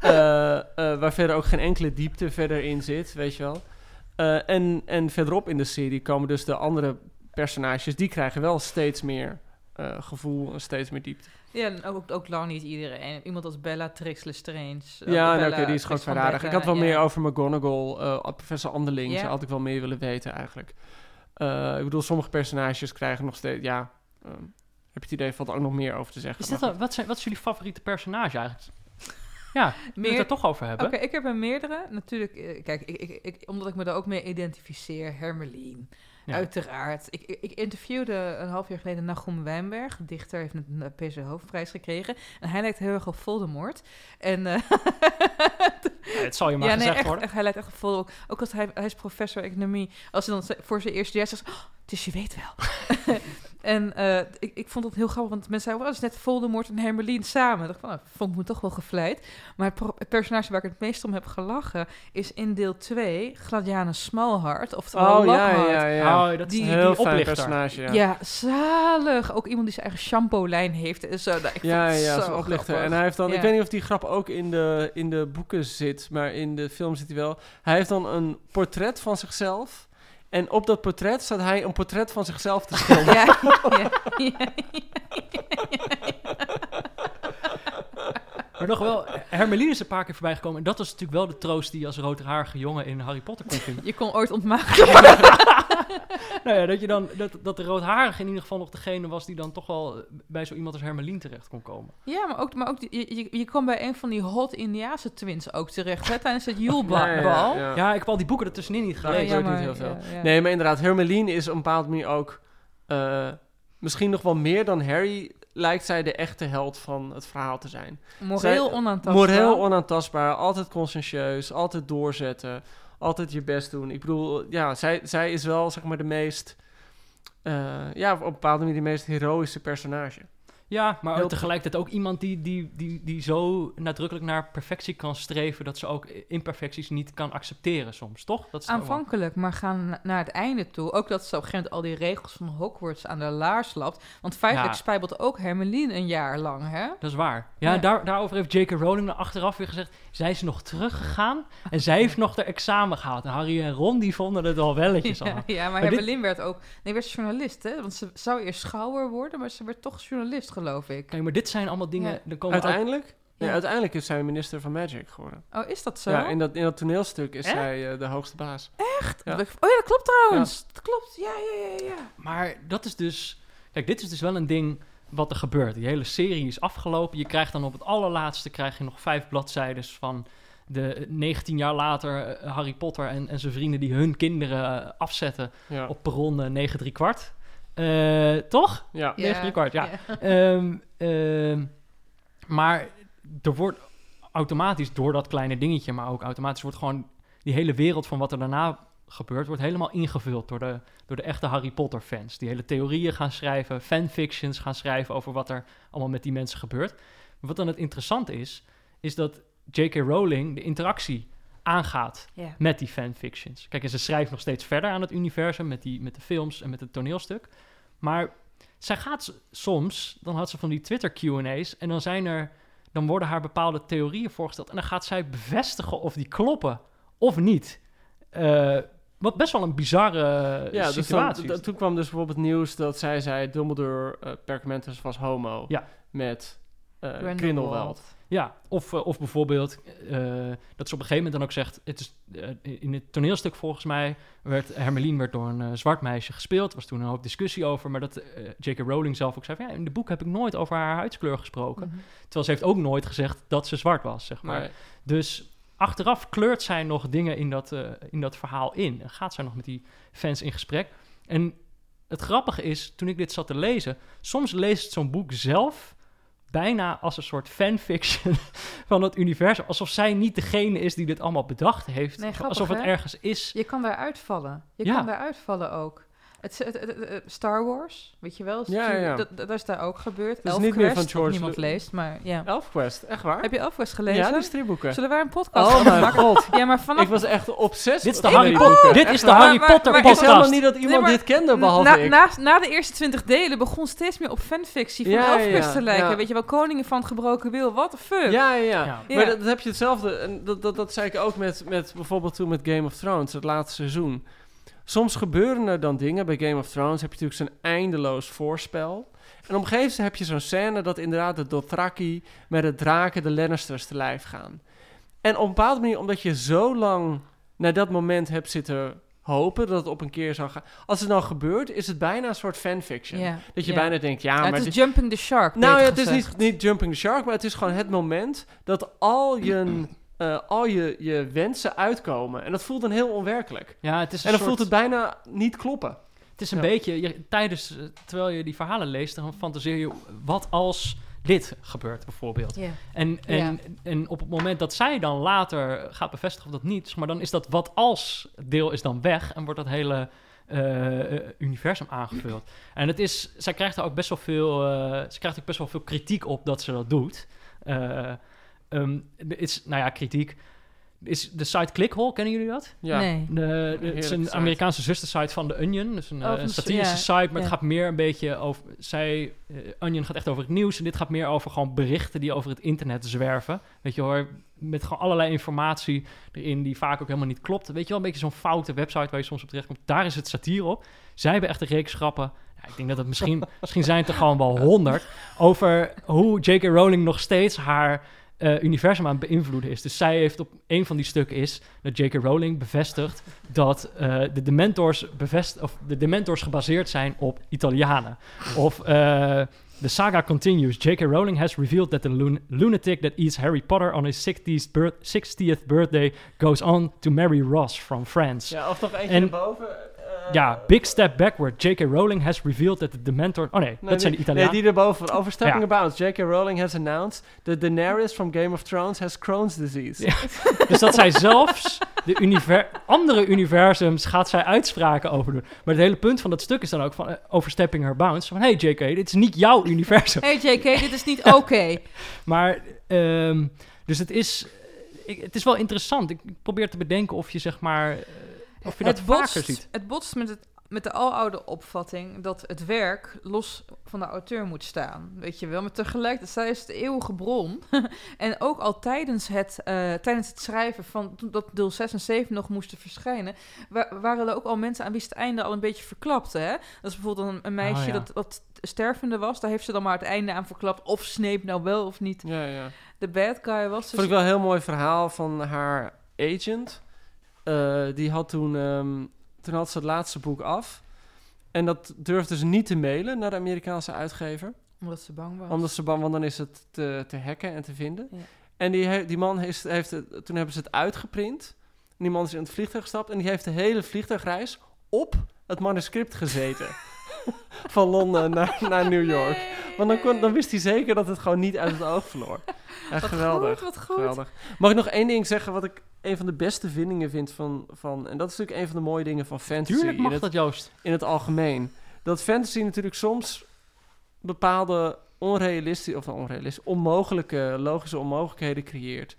Eh, eh, waar verder ook geen enkele diepte verder in zit, weet je wel. Eh, en, en verderop in de serie komen dus de andere personages... die krijgen wel steeds meer eh, gevoel en steeds meer diepte. Ja, en ook, ook lang niet iedereen. Iemand als Bellatrix Lestrange. ja, nou, Bella oké, die is gewoon verradig. Ik had wel ja. meer over McGonagall, eh, professor Anderling. Ja. Zou had ik wel meer willen weten eigenlijk. Eh, ik bedoel, sommige personages krijgen nog steeds... Ja, ehm, heb je het idee, valt er ook nog meer over te zeggen. Is wel- wat, zijn, wat is jullie favoriete personage eigenlijk? <laughs> Ja, we het Meer- er toch over hebben. Oké, ik heb er meerdere. Natuurlijk, eh, kijk, ik, ik, ik, omdat ik me daar ook mee identificeer. Hermelien, Ja. uiteraard. Ik, ik, interviewde een half jaar geleden Nachum Wijnberg. Dichter, heeft een PC Hoofdprijs gekregen. En hij lijkt heel erg op Voldemort. En... eh, <laughs> Ja, het zal je maar ja, nee, gezegd echt, worden. echt, hij lijkt echt op Voldemort. Ook als hij, hij is professor economie. Als hij dan voor zijn eerste jaar zegt... Oh, dus je weet wel. <laughs> en eh, ik, ik vond het heel grappig, want mensen zeiden... Oh, dat is net Voldemort en Hermelien samen. Ik dacht van, nou, vond ik me toch wel gevleid. Maar het, personage waar ik het meest om heb gelachen... is in deel 2 Gladiana Smallheart. Oftewel Oh, ja, Lockhart. ja, ja. Oh, dat is Die- die, Heel die fijn oplichter. personage, ja. Ja. zalig. Ook iemand die zijn eigen shampoo-lijn heeft. En zo. Nou, ik Ja, het ja, zo zo'n oplichter. grappig. En hij heeft dan, ik weet niet of die grap ook in de, in de boeken zit, maar in de film zit hij wel. Hij heeft dan een portret van zichzelf. En op dat portret staat hij een portret van zichzelf te schilderen. Ja, <laughs> ja, ja. Maar nog wel, Hermeline is een paar keer voorbij gekomen. En dat was natuurlijk wel de troost die je als roodharige jongen in Harry Potter kon vinden. <laughs> Je kon ooit ontmaken. <laughs> nou ja, dat, je dan, dat, dat de roodharige in ieder geval nog degene was die dan toch wel bij zo iemand als Hermeline terecht kon komen. Ja, maar ook, maar ook die- je, je, je kwam bij een van die hot Indiaanse twins ook terecht, hè, tijdens het Julebal. Ja, ja, ja. Ja, ik heb al die boeken ertussenin niet gelezen. gebeurt niet heel veel. Nee, maar inderdaad, Hermeline is op een bepaalde manier ook... eh, misschien nog wel meer dan Harry... lijkt zij de echte held van het verhaal te zijn. Moreel Zij- onaantastbaar. Moreel onaantastbaar, altijd conscientieus, altijd doorzetten, altijd je best doen. Ik bedoel, ja, zij, zij is wel zeg maar de meest, eh, ja, op een bepaalde manier de meest heroïsche personage. Ja, maar Heel- tegelijkertijd ook iemand die, die, die, die zo nadrukkelijk naar perfectie kan streven... dat ze ook imperfecties niet kan accepteren soms, toch? Dat is wel- Aanvankelijk, maar gaan na- naar het einde toe. Ook dat ze op een gegeven moment al die regels van Hogwarts aan de laars lapt. Want feitelijk Ja. spijbelt ook Hermeline een jaar lang, hè? Dat is waar. Ja, Daar, daarover heeft J.K. Rowling achteraf weer gezegd... zij is nog teruggegaan en zij heeft nog de examen gehaald. En Harry en Ron die vonden het al welletjes <laughs> Ja, allemaal. ja, maar, Maar dit- Hermeline werd ook... Nee, werd journalist, hè? Want ze zou eerst schouwer worden, maar ze werd toch journalist, geloof ik. Kijk, maar dit zijn allemaal dingen... Ja. Komen Uiteindelijk? Nee, Ja. uiteindelijk is zij minister van Magic geworden. Oh, is dat zo? Ja, in dat, in dat toneelstuk is Echt? zij eh, de hoogste baas. Echt? Ja. Oh ja, dat klopt trouwens. Dat klopt. Ja, ja, ja, ja. Maar dat is dus... Kijk, dit is dus wel een ding wat er gebeurt. Die hele serie is afgelopen. Je krijgt dan op het allerlaatste krijg je nog vijf bladzijden van de 19 jaar later eh, Harry Potter en, en zijn vrienden die hun kinderen eh, afzetten Ja. op perron eh, 9 3 kwart. Eh, toch? ja. Negen drie kwart, ja. <laughs> Ehm, ehm, maar er wordt automatisch door dat kleine dingetje, maar ook automatisch wordt gewoon die hele wereld van wat er daarna gebeurt, wordt helemaal ingevuld door de, door de echte Harry Potter fans. Die hele theorieën gaan schrijven, fanfictions gaan schrijven over wat er allemaal met die mensen gebeurt. Maar wat dan het interessante is, is dat J.K. Rowling de interactie aangaat Ja. met die fanfictions. Kijk, en ze schrijft nog steeds verder aan het universum met, die, met de films en met het toneelstuk. Maar zij gaat soms, dan had ze van die Twitter Q&A's en dan zijn er, dan worden haar bepaalde theorieën voorgesteld en dan gaat zij bevestigen of die kloppen of niet. Eh, wat best wel een bizarre Ja, dus dan, situatie toen kwam dus bijvoorbeeld nieuws dat zij zei... Dumbledore uh, Perkamentus was homo Ja. met eh Grindelwald. Ja, of, eh, of bijvoorbeeld eh, dat ze op een gegeven moment dan ook zegt... Het is, eh, in het toneelstuk volgens mij werd Hermeline werd door een zwart meisje gespeeld. Er was toen een hoop discussie over. Maar dat J.K. Rowling zelf ook zei van... Ja, in de boek heb ik nooit over haar huidskleur gesproken. Mhm. Terwijl ze heeft ook nooit gezegd dat ze zwart was, zeg maar. Dus achteraf kleurt zij nog dingen in dat, in dat verhaal in. En gaat zij nog met die fans in gesprek. En het grappige is, toen ik dit zat te lezen... Soms leest zo'n boek zelf bijna als een soort fanfiction <laughs> van het universum. Alsof zij niet degene is die dit allemaal bedacht heeft. Nee, grappig, alsof het hè? ergens is. Je kan daar uitvallen. Je Ja. kan daar uitvallen ook. Het, het- het- het- het- Star Wars, weet je wel? Ja, ja. Dat, dat is daar ook gebeurd. is niet meer van George niemand leest, maar ja. Elfquest, echt waar? Heb je Elfquest gelezen? Ja, die stripboeken. Zullen wij een podcast Oh mijn god. Ja, maar vanaf... Ik was echt obsessief. Dit is de met Harry Potter. Dit is de. Harry Maar- maar- Potter maar- Ik wist helemaal podcast. niet dat iemand maar- dit kende, behalve na, ik. na, na de eerste 20 delen begon steeds meer op fanfictie van Elfquest ja. te lijken. Ja. Weet je wel, Koningen van het Gebroken Wil, what the fuck? Ja, ja, ja. Maar dat, dat heb je hetzelfde. En dat, dat, dat zei ik ook met, met bijvoorbeeld toen met Game of Thrones, het laatste seizoen. Soms gebeuren er dan dingen. Bij Game of Thrones heb je natuurlijk zo'n eindeloos voorspel. En op een gegeven moment heb je zo'n scène dat inderdaad de Dothraki met de draken de Lannisters te lijf gaan. En op een bepaalde manier, omdat je zo lang naar dat moment hebt zitten hopen dat het op een keer zou gaan. Als het dan gebeurt, is het bijna een soort fanfiction. Dat je bijna denkt, ja, Ja, maar... het is jumping the shark, nou ja, het is niet, niet jumping the shark, maar het is gewoon het moment dat al je, <clears throat> eh, al je, je wensen uitkomen. En dat voelt dan heel onwerkelijk. Ja, het is een En dan soort- voelt het bijna niet kloppen. Het is een Ja. beetje, je, tijdens, eh, terwijl je die verhalen leest, dan fantaseer je wat als dit gebeurt bijvoorbeeld. Ja. En, en, en op het moment dat zij dan later gaat bevestigen of dat niet, zeg maar dan is dat wat als deel is dan weg en wordt dat hele eh, universum aangevuld. En het is, zij krijgt er ook best wel veel, eh, ze krijgt ook best wel veel kritiek op dat ze dat doet. Eh, ehm, er is, nou ja, kritiek. Is de site Clickhole, kennen jullie dat? Ja. Nee. De, de- het is een site. Amerikaanse zustersite van The Onion. Dus een, Oh, eh, een satirische ja, site, maar ja. het gaat meer een beetje over... Zij, eh, Onion gaat echt over het nieuws en dit gaat meer over gewoon berichten die over het internet zwerven. Weet je hoor, met gewoon allerlei informatie erin die vaak ook helemaal niet klopt. Weet je wel, een beetje zo'n foute website waar je soms op terechtkomt. Daar is het satire op. Zij hebben echt een reeks grappen. Ja, ik denk dat het misschien, <laughs> misschien zijn het er gewoon wel honderd. Over hoe J.K. Rowling nog steeds haar eh, universum aan het beïnvloeden is. Dus zij heeft op een van die stukken is dat J.K. Rowling bevestigt dat eh, de Dementors bevest of de Dementors gebaseerd zijn op Italianen. Of eh the saga continues. J.K. Rowling has revealed that the lun- lunatic that eats Harry Potter on his 60th, birth- 60th birthday goes on to marry Ross from France. Ja, of nog eentje En- erboven. Eh, Ja, big step backward. J.K. Rowling has revealed that the Dementor... Oh nee, nee, dat zijn de nee, Italianen. Nee, die erboven. Over Stepping Ja. About. J.K. Rowling has announced that Daenerys from Game of Thrones has Crohn's disease. Ja. <laughs> Dus dat zij zelfs de univer andere universums gaat zij uitspraken over doen. Maar het hele punt van dat stuk is dan ook van eh, overstepping her bounds. Van, hey JK, dit is niet jouw universum. Hey JK, <laughs> dit is niet oké. Maar, ehm, dus het is, ik, het is wel interessant. Ik probeer te bedenken of je zeg maar, eh, of je dat het vaker botst, ziet. Het botst met, het, met de aloude opvatting dat het werk los van de auteur moet staan. Weet je wel, maar tegelijkertijd zij is de eeuwige bron. <laughs> en ook al tijdens het, eh, tijdens het schrijven van dat deel 6 en 7 nog moesten verschijnen, wa- waren er ook al mensen aan wie het einde al een beetje verklapte. Hè? Dat is bijvoorbeeld een, een meisje Oh, ja. dat, dat stervende was. Daar heeft ze dan maar het einde aan verklapt. Of Snape nou wel of niet Ja, ja. de bad guy was. Dus Vond ik wel een heel mooi verhaal van haar agent. Eh, die had toen, ehm, toen had ze het laatste boek af. En dat durfde ze niet te mailen naar de Amerikaanse uitgever. omdat ze bang was. Omdat ze bang, want dan is het te, te hacken en te vinden. Ja. En die, he- die man heeft, heeft het, toen hebben ze het uitgeprint. En die man is in het vliegtuig gestapt. En die heeft de hele vliegtuigreis op het manuscript gezeten. <laughs> <laughs> Van Londen naar, naar New York. Want dan, kon, dan wist hij zeker dat het gewoon niet uit het oog verloor. Wat geweldig. goed, goed. Geweldig. Mag ik nog één ding zeggen wat ik een van de beste vindingen vind van... van en dat is natuurlijk een van de mooie dingen van fantasy Tuurlijk mag in, het, dat, Joost. in het algemeen. Dat fantasy natuurlijk soms bepaalde onrealistische... of onrealistische, onmogelijke, logische onmogelijkheden creëert.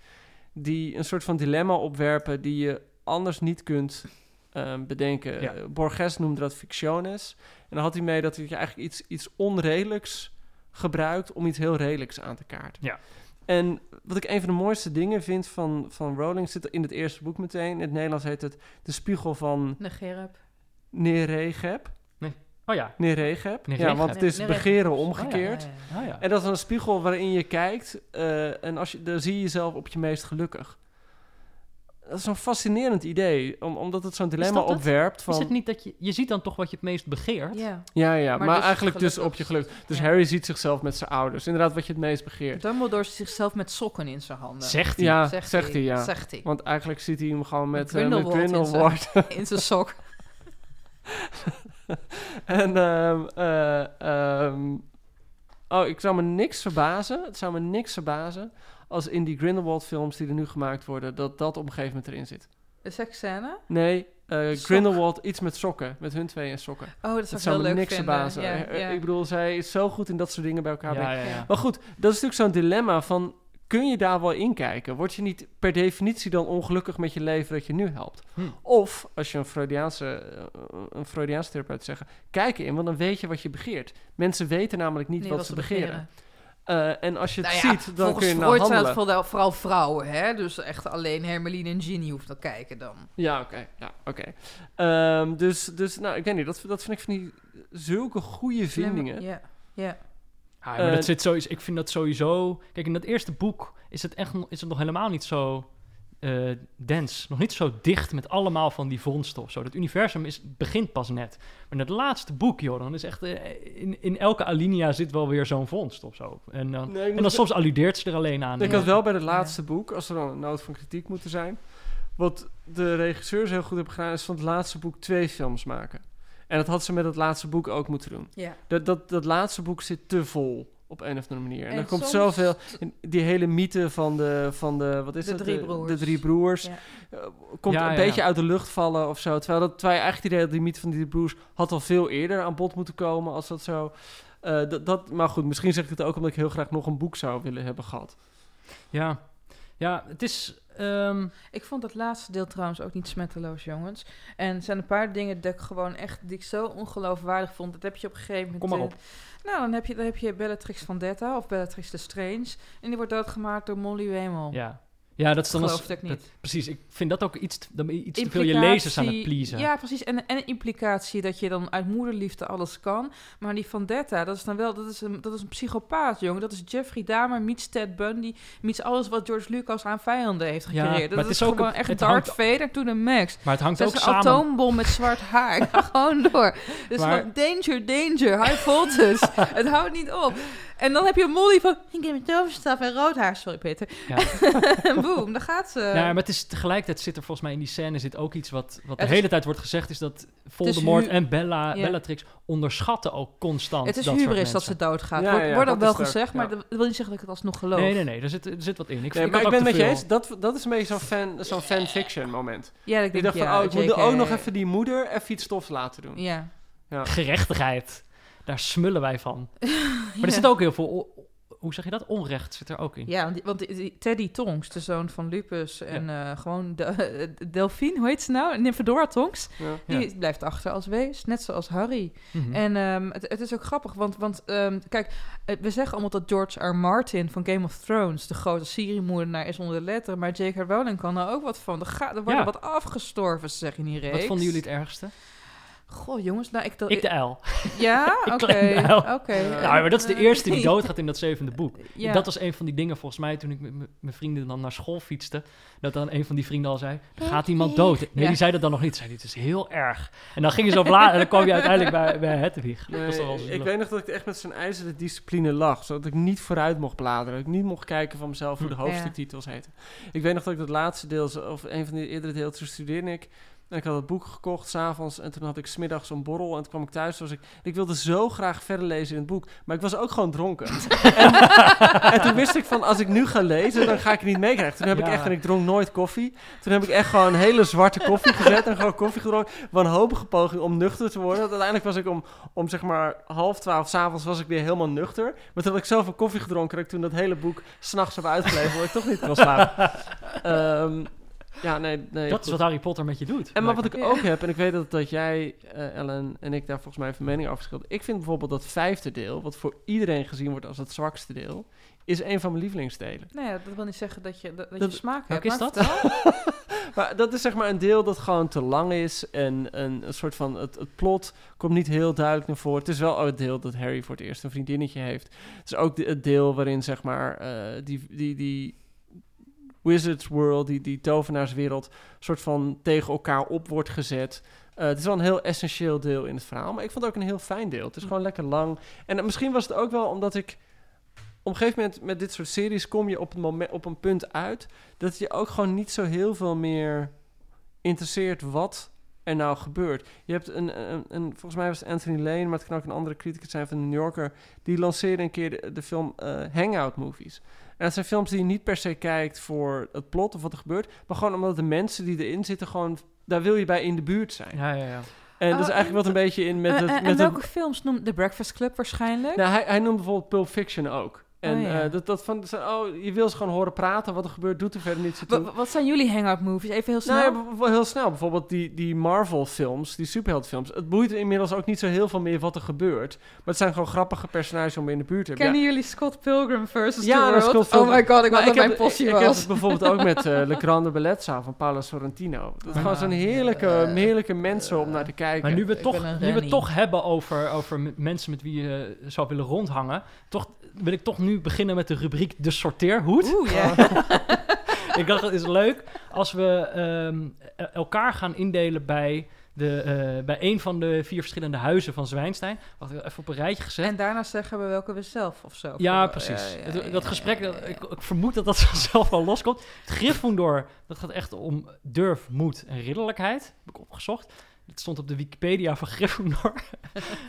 Die een soort van dilemma opwerpen die je anders niet kunt ehm, bedenken. Ja. Eh, Borges noemde dat fictiones. En dan had hij mee dat je eigenlijk iets, iets onredelijks gebruikt om iets heel redelijks aan te kaarten. Ja. En wat ik een van de mooiste dingen vind van, van Rowling zit in het eerste boek meteen. In het Nederlands heet het De Spiegel van Negerep. Neregeb. Oh ja. Neregeb. Neregeb. Ja, want het is Neregeb. begeren Oh ja, omgekeerd. ja, ja. Oh ja. En dat is een spiegel waarin je kijkt eh, en als je, dan zie je jezelf op je meest gelukkig. Dat is zo'n fascinerend idee, om, omdat het zo'n dilemma dat het? opwerpt Is van... het niet dat je... Je ziet dan toch wat je het meest begeert? Ja. Ja, ja, maar, Maar dus eigenlijk dus op je geluk. Dus Ja. Harry ziet zichzelf met zijn ouders. Inderdaad, wat je het meest begeert. Dumbledore ziet zichzelf met sokken in zijn handen. Zegt hij. Ja, zegt, hij, ja. Zegt hij. Want eigenlijk ziet hij hem gewoon met, eh, met Grindelwald in Grindelwald. <laughs> <laughs> In zijn sok. en, ehm, eh, ehm, oh, ik zou me niks verbazen. Het zou me niks verbazen als in die Grindelwald films die er nu gemaakt worden, dat dat op een gegeven moment erin zit. De seksscène? Nee, eh. Grindelwald iets met sokken. Met hun twee en sokken. Oh, dat Dat zou me leuk niks verbazen. Ja, Eh, ja. Ik bedoel, zij is zo goed in dat soort dingen bij elkaar brengen. Ja, ja, ja. Ja. Maar goed, dat is natuurlijk zo'n dilemma van... Kun je daar wel in kijken? Word je niet per definitie dan ongelukkig met je leven dat je nu helpt? Hm. Of, als je een Freudiaanse, eh, een Freudiaanse therapeut zegt... Kijk in, want dan weet je wat je begeert. Mensen weten namelijk niet Nee, wat, ze begeren. Eh, en als je het Nou ja, ziet, dan volgens kun je Freud nou zijn het handelen. vooral, vrouwen, hè? Dus echt alleen Hermeline en Ginny hoeft te kijken dan. Ja, oké. Ja, oké. Ehm, dus, dus, nou, ik weet niet. Dat, dat vind ik van die zulke goede vindingen. Ja, ja. Ja, maar Eh, dat zit sowieso, ik vind dat sowieso... Kijk, in dat eerste boek is het, echt, nog- is het nog helemaal niet zo eh dens. Nog niet zo dicht met allemaal van die vondsten of zo. Dat universum is, begint pas net. Maar het laatste boek, joh, dan is echt... eh, in, in elke alinea zit wel weer zo'n vondst of zo. En dan, Nee, en dan soms alludeert ze er alleen aan. Ik had wel bij het laatste boek, als er dan een noot van kritiek moeten zijn... Wat de regisseurs heel goed hebben gedaan, is van het laatste boek twee films maken. En dat had ze met het laatste boek ook moeten doen. ja. Dat, dat, dat laatste boek zit te vol op een of andere manier. En, En er komt soms- zoveel... Die hele mythe van de, van de wat is De het? drie de, broers. de drie broers. Ja. eh, komt Ja, een ja, beetje uit de lucht vallen of zo. Terwijl, dat, terwijl je eigenlijk idee dat die mythe van die drie broers... had al veel eerder aan bod moeten komen als dat zo... eh, dat, dat, maar goed, misschien zeg ik het ook omdat ik heel graag nog een boek zou willen hebben gehad. Ja, ja het is... ehm, Ik vond dat laatste deel trouwens ook niet smetteloos, jongens. En er zijn een paar dingen dat ik gewoon echt, die ik zo ongeloofwaardig vond. Dat heb je op een gegeven moment... Kom maar eh, op. nou, dan heb je, dan heb je Bellatrix Vendetta of Bellatrix Lestrange. En die wordt doodgemaakt door Molly Wemel. ja. Ja, dat is dan... als- Geloof ik niet. dat- precies, ik vind dat ook iets, dan iets te veel je lezers aan het pleasen. Ja, precies. En, en een implicatie dat je dan uit moederliefde alles kan. Maar die Vendetta, dat is dan wel... Dat is een, dat is een psychopaat, jongen. Dat is Jeffrey Dahmer meets Ted Bundy... meets alles wat George Lucas aan vijanden heeft Ja, gecreëerd. maar dat het is, is ook gewoon een- echt het Darth hangt- Vader to the max. Maar het hangt Dat ook is een samen... atoombom met zwart haar. Ik <laughs> ga gewoon door. Dus Maar- danger, danger, high voltage. <laughs> het houdt niet op. En dan heb je Molly van... Ik heb een toverstaf en rood haar. Sorry, Peter. Ja. <laughs> en boem, daar gaat ze. Ja, maar het is tegelijkertijd zit er volgens mij in die scène zit ook iets wat, wat de is- hele tijd wordt gezegd, is dat Voldemort en Bella, Ja. Bellatrix onderschatten ook constant Het is dat hubris dat ze doodgaat. Ja, wordt ja, wordt dat ook wel gezegd, maar ja. dat wil niet zeggen dat ik het alsnog geloof. Nee, nee, nee, er zit, er zit wat in. Ik, Nee, maar ik ben met je eens, dat, dat is een beetje zo'n fan, zo'n fanfiction moment. Ja, ik Ik denk, dacht van, ja, oh, ik moet ook nog even die moeder even iets stofs laten doen. Ja. gerechtigheid. Daar smullen wij van. <laughs> Maar Ja. er zit ook heel veel, hoe zeg je dat? Onrecht zit er ook in. Ja, want, die- die- Teddy Tonks, de zoon van Lupus en eh, gewoon de, eh, Delphine, hoe heet ze nou? Nymphadora Tonks. Ja. Die blijft achter als wees, net zoals Harry. Mhm. En ehm, het, het is ook grappig, want, want ehm, kijk, eh, we zeggen allemaal dat George R. Martin van Game of Thrones de grote seriemoordenaar is onder de letteren, maar J.K. Rowling kan er ook wat van. Er, gaat, er worden Ja. wat afgestorven, zeg in die reeks. Wat vonden jullie het ergste? Goh, jongens, nou, ik... Ik de uil. Ja? <laughs> Oké, oké. Ja, Nou, maar dat is de eerste die doodgaat in dat zevende boek. Ja. Dat was een van die dingen volgens mij toen ik met mijn vrienden dan naar school fietste. Dat dan een van die vrienden al zei, er gaat iemand dood. Nee, Ja. die zei dat dan nog niet. Zei, dit is heel erg. En dan gingen ze op later en dan kwam je uiteindelijk bij, bij Hedwig. Dat was ik weet nog dat ik echt met zo'n ijzeren discipline lag. Zodat ik niet vooruit mocht bladeren. Dat ik niet mocht kijken van mezelf hoe de Hm. hoofdstuktitels heten. Ik weet nog dat ik dat laatste deel, zo- of een van die eerdere delen, toen studeerde ik. En ik had het boek gekocht s'avonds. En toen had ik smiddags een borrel. En toen kwam ik thuis. Was ik, ik wilde zo graag verder lezen in het boek. Maar ik was ook gewoon dronken. <laughs> en, en toen wist ik van, als ik nu ga lezen, dan ga ik het niet meekrijgen. Toen heb ik echt, en ik dronk nooit koffie. Toen heb ik echt gewoon hele zwarte koffie gezet. En gewoon koffie gedronken. Wanhopige poging om nuchter te worden. Want uiteindelijk was ik om, om zeg maar half twaalf s'avonds was ik weer helemaal nuchter. Maar toen had ik zoveel koffie gedronken dat ik toen dat hele boek s'nachts heb uitgelezen. Dat ik toch niet kon slapen. <laughs> ja, nee, nee. Dat is wat Harry Potter met je doet. En maar wat ik ook heb, en ik weet dat, dat jij, eh, Ellen en ik daar volgens mij van mening over verschillen. Ik vind bijvoorbeeld dat vijfde deel, wat voor iedereen gezien wordt als het zwakste deel, is een van mijn lievelingsdelen. Nee, dat wil niet zeggen dat je, dat, dat Dat- je smaak hebt. is dat? <laughs> Maar dat is zeg maar een deel dat gewoon te lang is en een, een soort van, het, het plot komt niet heel duidelijk naar voren. Het is wel het deel dat Harry voor het eerst een vriendinnetje heeft. Het is ook de- het deel waarin zeg maar eh, die, die, die Wizards World, die, die tovenaarswereld, soort van tegen elkaar op wordt gezet. Eh, het is wel een heel essentieel deel in het verhaal, maar ik vond het ook een heel fijn deel. Het is gewoon lekker lang. En misschien was het ook wel omdat ik op een gegeven moment met dit soort series kom je op, het moment, op een punt uit dat je ook gewoon niet zo heel veel meer interesseert wat er nou gebeurt. Je hebt een, een, een volgens mij was het Anthony Lane, maar het kan ook een andere criticus zijn van de New Yorker, die lanceerde een keer de, de film eh, Hangout Movies. En dat zijn films die je niet per se kijkt voor het plot of wat er gebeurt, maar gewoon omdat de mensen die erin zitten gewoon, daar wil je bij in de buurt zijn. Ja, ja, ja. En dat is Oh, eigenlijk wat een beetje in met Eh, het... eh, met en het- welke films noemt The Breakfast Club waarschijnlijk? nou, hij, hij noemt bijvoorbeeld Pulp Fiction ook. En Oh, ja. eh, dat, dat van, oh, je wil ze gewoon horen praten, wat er gebeurt, doet er verder niet zo toe. Wa- wa- wat zijn jullie hangout movies? Even heel snel. Nou ja, heel snel. Bijvoorbeeld die, die Marvel-films, die superheldfilms. Het boeit inmiddels ook niet zo heel veel meer wat er gebeurt. Maar het zijn gewoon grappige personages om in de buurt te hebben. Kennen jullie Scott Pilgrim versus Ja, the World? Scott Pilgrim. Oh my god, ik Maar wou dat mijn heb, possie ik, ik heb was. het bijvoorbeeld ook met eh, <laughs> Le Grande Bellezza van Paolo Sorrentino. Dat is gewoon zo'n heerlijke, Eh, heerlijke mensen om naar te kijken. Maar nu we, Ik toch, een nu we het toch hebben over, over mensen met wie je zou willen rondhangen, toch wil ik toch nu beginnen met de rubriek De Sorteerhoed. Oeh, ja. <laughs> ik dacht, het is leuk als we ehm, e- elkaar gaan indelen bij, de, eh, bij een van de vier verschillende huizen van Zwijnstein. Wat ik even op een rijtje gezet. En daarna zeggen we welke we zelf of zo. Ja, precies. ja, ja, Het- ja, dat gesprek, dat-. Ik, ik vermoed dat dat <laughs> vanzelf wel loskomt. Het Gryffindor, dat gaat echt om durf, moed en ridderlijkheid. Heb ik opgezocht. Het stond op de Wikipedia van Gryffindor.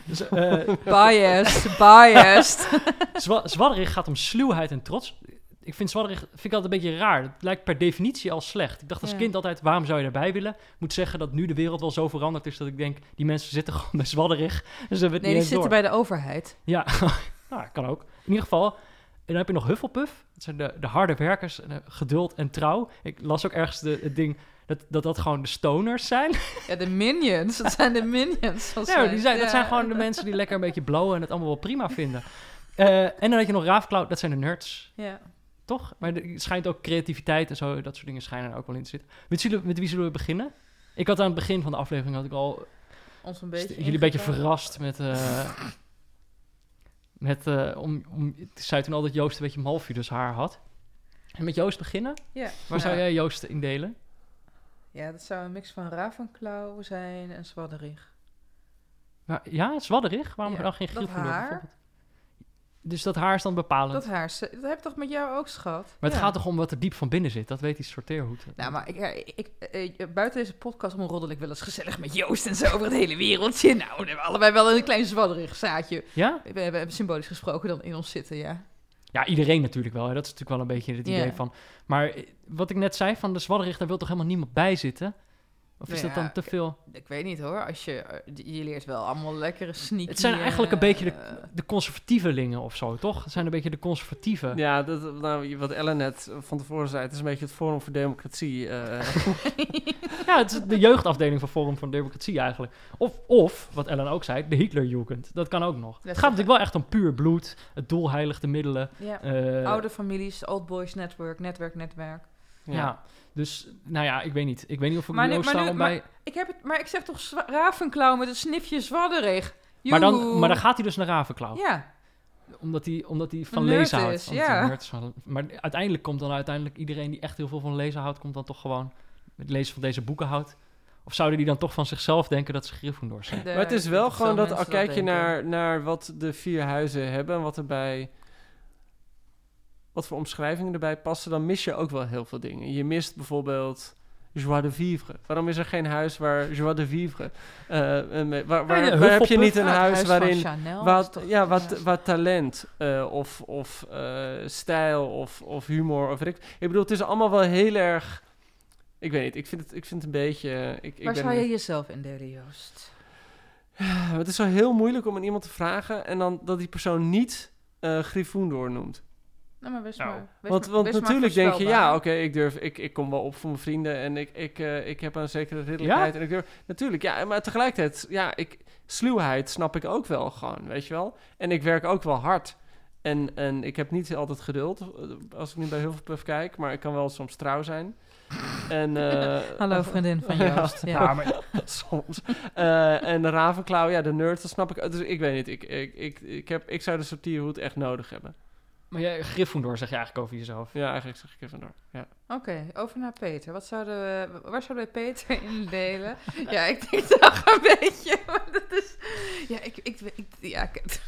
Dus, eh, Biased, biased. <laughs> Zwa Zwadderig gaat om sluwheid en trots. Ik vind Zwadderig vind ik altijd een beetje raar. Het lijkt per definitie al slecht. Ik dacht als Ja. kind altijd, waarom zou je daarbij willen? Moet zeggen dat nu de wereld wel zo veranderd is dat ik denk, die mensen zitten <laughs> gewoon bij Zwadderig. Nee, die zitten door. bij de overheid. Ja, <laughs> nou, kan ook. In ieder geval. En dan heb je nog Hufflepuff. Dat zijn de, de harde werkers, eh, geduld en trouw. Ik las ook ergens de, het ding dat, dat dat gewoon de stoners zijn. Ja, de minions. Dat zijn de minions. Ja, die zijn, dat zijn gewoon de mensen die lekker een beetje blowen en het allemaal wel prima vinden. Eh, en dan had je nog Ravenclaw, dat zijn de nerds. Ja. Toch? Maar er schijnt ook creativiteit en zo, dat soort dingen schijnen er ook wel in te zitten. Met, zullen- met wie zullen we beginnen? Ik had aan het begin van de aflevering had ik al Ons een beetje jullie een beetje verrast met. eh, met eh, om, om, het zei toen al dat Joost een beetje Malfidus haar had. En met Joost beginnen? Ja. Waar zou jij Joost indelen? Ja, dat zou een mix van Ravenclaw zijn en Zwadderig. Maar, ja, Zwadderig? Waarom Ja, dan geen Gryffindor bijvoorbeeld? Dus dat haar is dan bepalend. Dat haar, dat heb ik toch met jou ook, schat? maar het Ja. gaat toch om wat er diep van binnen zit? Dat weet die sorteerhoed. Nou, maar ik, ik, eh, eh, buiten deze podcast omroddel ik wel eens gezellig met Joost en zo over het hele wereldje. Nou, we hebben allebei wel een klein zwadderig zaadje. Ja? We hebben symbolisch gesproken dan in ons zitten, ja. Ja, iedereen natuurlijk wel. Hè? Dat is natuurlijk wel een beetje het idee van... Maar eh, wat ik net zei, van de Zwadderig, daar wil toch helemaal niemand bij zitten? Of is Nou dat dan te veel? Ik weet niet hoor, als je, eh, je leert wel allemaal lekkere sneaky... Het zijn eigenlijk een beetje de, eh, de conservatievelingen of zo, toch? Het zijn een beetje de conservatieve. Ja, dat, nou, wat Ellen net van tevoren zei, het is een beetje het Forum voor Democratie. eh, <laughs> <laughs> Ja, het is de jeugdafdeling van Forum van Democratie eigenlijk. Of, of, wat Ellen ook zei, de Hitlerjugend. Dat kan ook nog. het gaat natuurlijk wel echt om puur bloed, het doel heiligt de middelen. Ja, eh, oude families, old boys network, netwerk, netwerk. ja. dus nou ja, ik weet niet. Ik weet niet of ik Maar nu maar nu- bij... Ik heb het, maar ik zeg toch Ravenclaw met een snifje zwadderig. Maar dan, maar dan gaat hij dus naar Ravenclaw. Ja, Omdat hij, omdat hij van lezen houdt. is, ja. is maar uiteindelijk komt dan uiteindelijk iedereen die echt heel veel van lezen houdt, komt dan toch gewoon met lezen van deze boeken houdt. Of zouden die dan toch van zichzelf denken dat ze Gryffindors zijn? de- maar het is wel gewoon dat al kijk je naar, naar wat de vier huizen hebben en wat erbij. Wat voor omschrijvingen erbij passen, dan mis je ook wel heel veel dingen. Je mist bijvoorbeeld joie de vivre. Waarom is er geen huis waar joie de vivre? mee- waar waar, Ja, ja, waar heb je niet een het huis huis van waarin Chanel wat, ja, wat, wat talent eh, of, of eh, stijl of, of humor of ik. Ik bedoel, het is allemaal wel heel erg. Ik weet niet, ik vind het, ik vind het een beetje. Ik, ik Waar ben zou je jezelf indelen, Joost? Maar Het is zo heel moeilijk om aan iemand te vragen en dan dat die persoon niet eh Gryffindor noemt. Nou, maar wees Nou, maar, wees Want, maar- want wees maar natuurlijk denk je, ja, oké, ik durf, ik, ik kom wel op voor mijn vrienden en ik, ik, eh, ik heb een zekere ridderlijkheid. En ik durf, natuurlijk, ja, maar tegelijkertijd, ja, ik, sluwheid snap ik ook wel gewoon, weet je wel. En ik werk ook wel hard. En, en ik heb niet altijd geduld, eh, als ik nu bij Hufflepuff kijk, maar ik kan wel soms trouw zijn. En, eh, Hallo, vriendin van Ja. Joost. Ja. Ja, maar Soms. Eh, en de Ravenclaw, ja, de nerd, dat snap ik. Dus ik weet niet, ik, ik, ik, ik, heb, ik zou de sortierhoed echt nodig hebben. Maar jij, Gryffindor zeg je eigenlijk over jezelf. Ja, eigenlijk zeg ik even door. Ja. Oké, over naar Peter. Wat zouden we, waar zouden we Peter <laughs> indelen? ja, ik denk <laughs> toch een beetje. Maar dat is. Ja, ik. ik, ik ja, ik-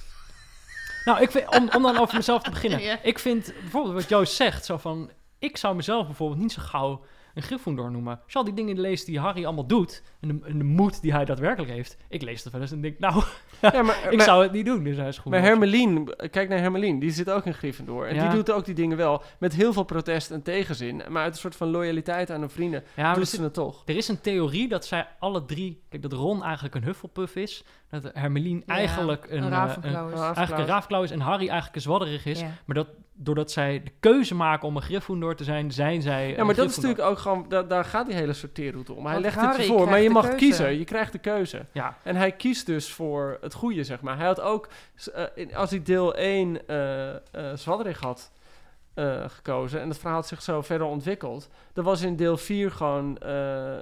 Nou, ik vind, om, om dan over mezelf te beginnen. <laughs> Ja. Ik vind bijvoorbeeld wat Joost zegt, zo van... Ik zou mezelf bijvoorbeeld niet zo gauw een Gryffindor noemen. Als je al die dingen leest die Harry allemaal doet... en de, en de moed die hij daadwerkelijk heeft... ik lees dat wel eens en denk, nou, Ja, maar, <laughs> ik maar- zou het niet doen. Dus hij is goed. Maar Hermelien, kijk naar Hermelien, die zit ook in Gryffindor. En Ja. die doet ook die dingen wel met heel veel protest en tegenzin. Maar uit een soort van loyaliteit aan hun vrienden ja, doet ze het toch. er is een theorie dat zij alle drie... Kijk, dat Ron eigenlijk een Hufflepuff is. Dat Hermelien Ja, eigenlijk een, een eh, ravenklauw is. een- eigenlijk een raafklauw is... en Harry eigenlijk een zwadderig is. Ja. Maar dat, doordat zij de keuze maken om een Gryffindor te zijn... zijn zij Ja, een maar dat is natuurlijk ook gewoon, da- daar gaat die hele sorteerroute om. Hij Want legt het je Harry voor, maar je mag keuze. kiezen. Je krijgt de keuze. Ja, En hij kiest dus voor het goede, zeg maar. Hij had ook, eh, in- als hij deel 1 eh eh Zwadderig had eh, gekozen... en het verhaal had zich zo verder ontwikkeld... dan was in deel 4 gewoon eh,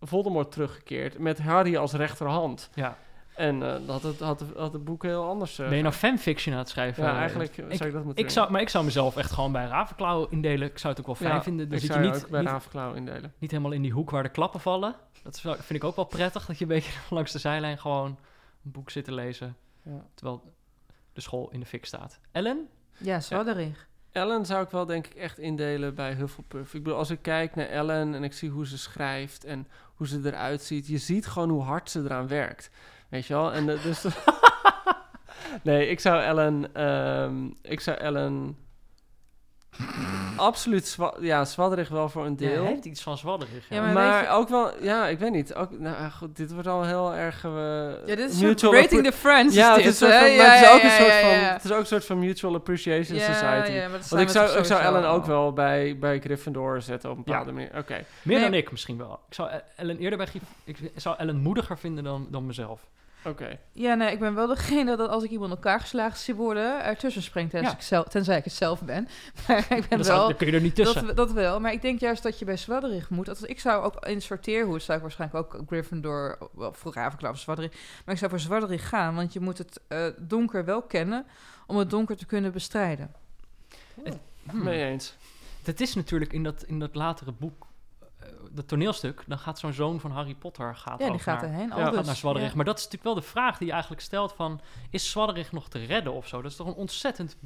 Voldemort teruggekeerd... met Harry als rechterhand. ja. En eh, dat had, het, had, het- had het boek heel anders... eh, Ben je nou fanfiction aan het schrijven? ja, eigenlijk ik- zou ik dat moeten Ik zou, maar ik zou mezelf echt gewoon bij Ravenklauw indelen. Ik zou het ook wel fijn Ja, vinden. Dan ik zit zou je niet, ook bij niet, Ravenklauw indelen. niet helemaal in die hoek waar de klappen vallen. Dat vind ik ook wel prettig. Dat je een beetje <laughs> langs de zijlijn gewoon een boek zit te lezen. Ja. Terwijl de school in de fik staat. Ellen? Ja, Zwadderig. Ellen zou ik wel denk ik echt indelen bij Hufflepuff. Ik bedoel, als ik kijk naar Ellen en ik zie hoe ze schrijft en hoe ze eruit ziet, je ziet gewoon hoe hard ze eraan werkt. Weet je wel? En eh, dus. <laughs> nee, ik zou Ellen. ehm, ik zou Ellen. Absoluut. zwa- ja, zwadderig wel voor een Ja, deel. hij heeft iets van zwadderig. Ja. Ja, maar maar weet je- ook wel, ja, ik weet niet. Ook, nou, goed, dit wordt al heel erg. eh, Ja, dit is mutual Rating the Friends. Ja, het dit, is, van, Ja, het is ja, ook een ja, soort ja, van. ja. Het is ook een soort van mutual appreciation Ja, society. ja, maar dat Want ik zou, ik zou Ellen ook wel bij, bij Gryffindor zetten op een Ja. bepaalde manier. Oké. Meer Nee. dan ik misschien wel. Ik zou Ellen eerder bij Gryff- Ik zou Ellen moediger vinden dan, dan mezelf. Oké. Ja, nee, ik ben wel degene dat als ik iemand in elkaar geslagen zie worden, ertussen springt tenzij, Ja. ik zelf, tenzij ik het zelf ben. <laughs> Maar ik ben Dat, zou- wel... daar kun je er niet tussen. Dat, dat wel, maar ik denk juist dat je bij Zwadderig moet. Dat, ik zou ook in sorteerhoed, zou ik waarschijnlijk ook Gryffindor, wel voor Ravenclaw of Zwadderig, maar ik zou voor Zwadderig gaan, want je moet het eh, donker wel kennen om het donker te kunnen bestrijden. Hmm. Mee eens. Het is natuurlijk in dat, in dat latere boek, dat toneelstuk, dan gaat zo'n zoon van Harry Potter gaat Ja, die gaat naar, erheen. Ja, gaat naar ja. Maar dat is natuurlijk wel de vraag die je eigenlijk stelt van... is Zwadderig nog te redden of zo? Dat is toch een ontzettend...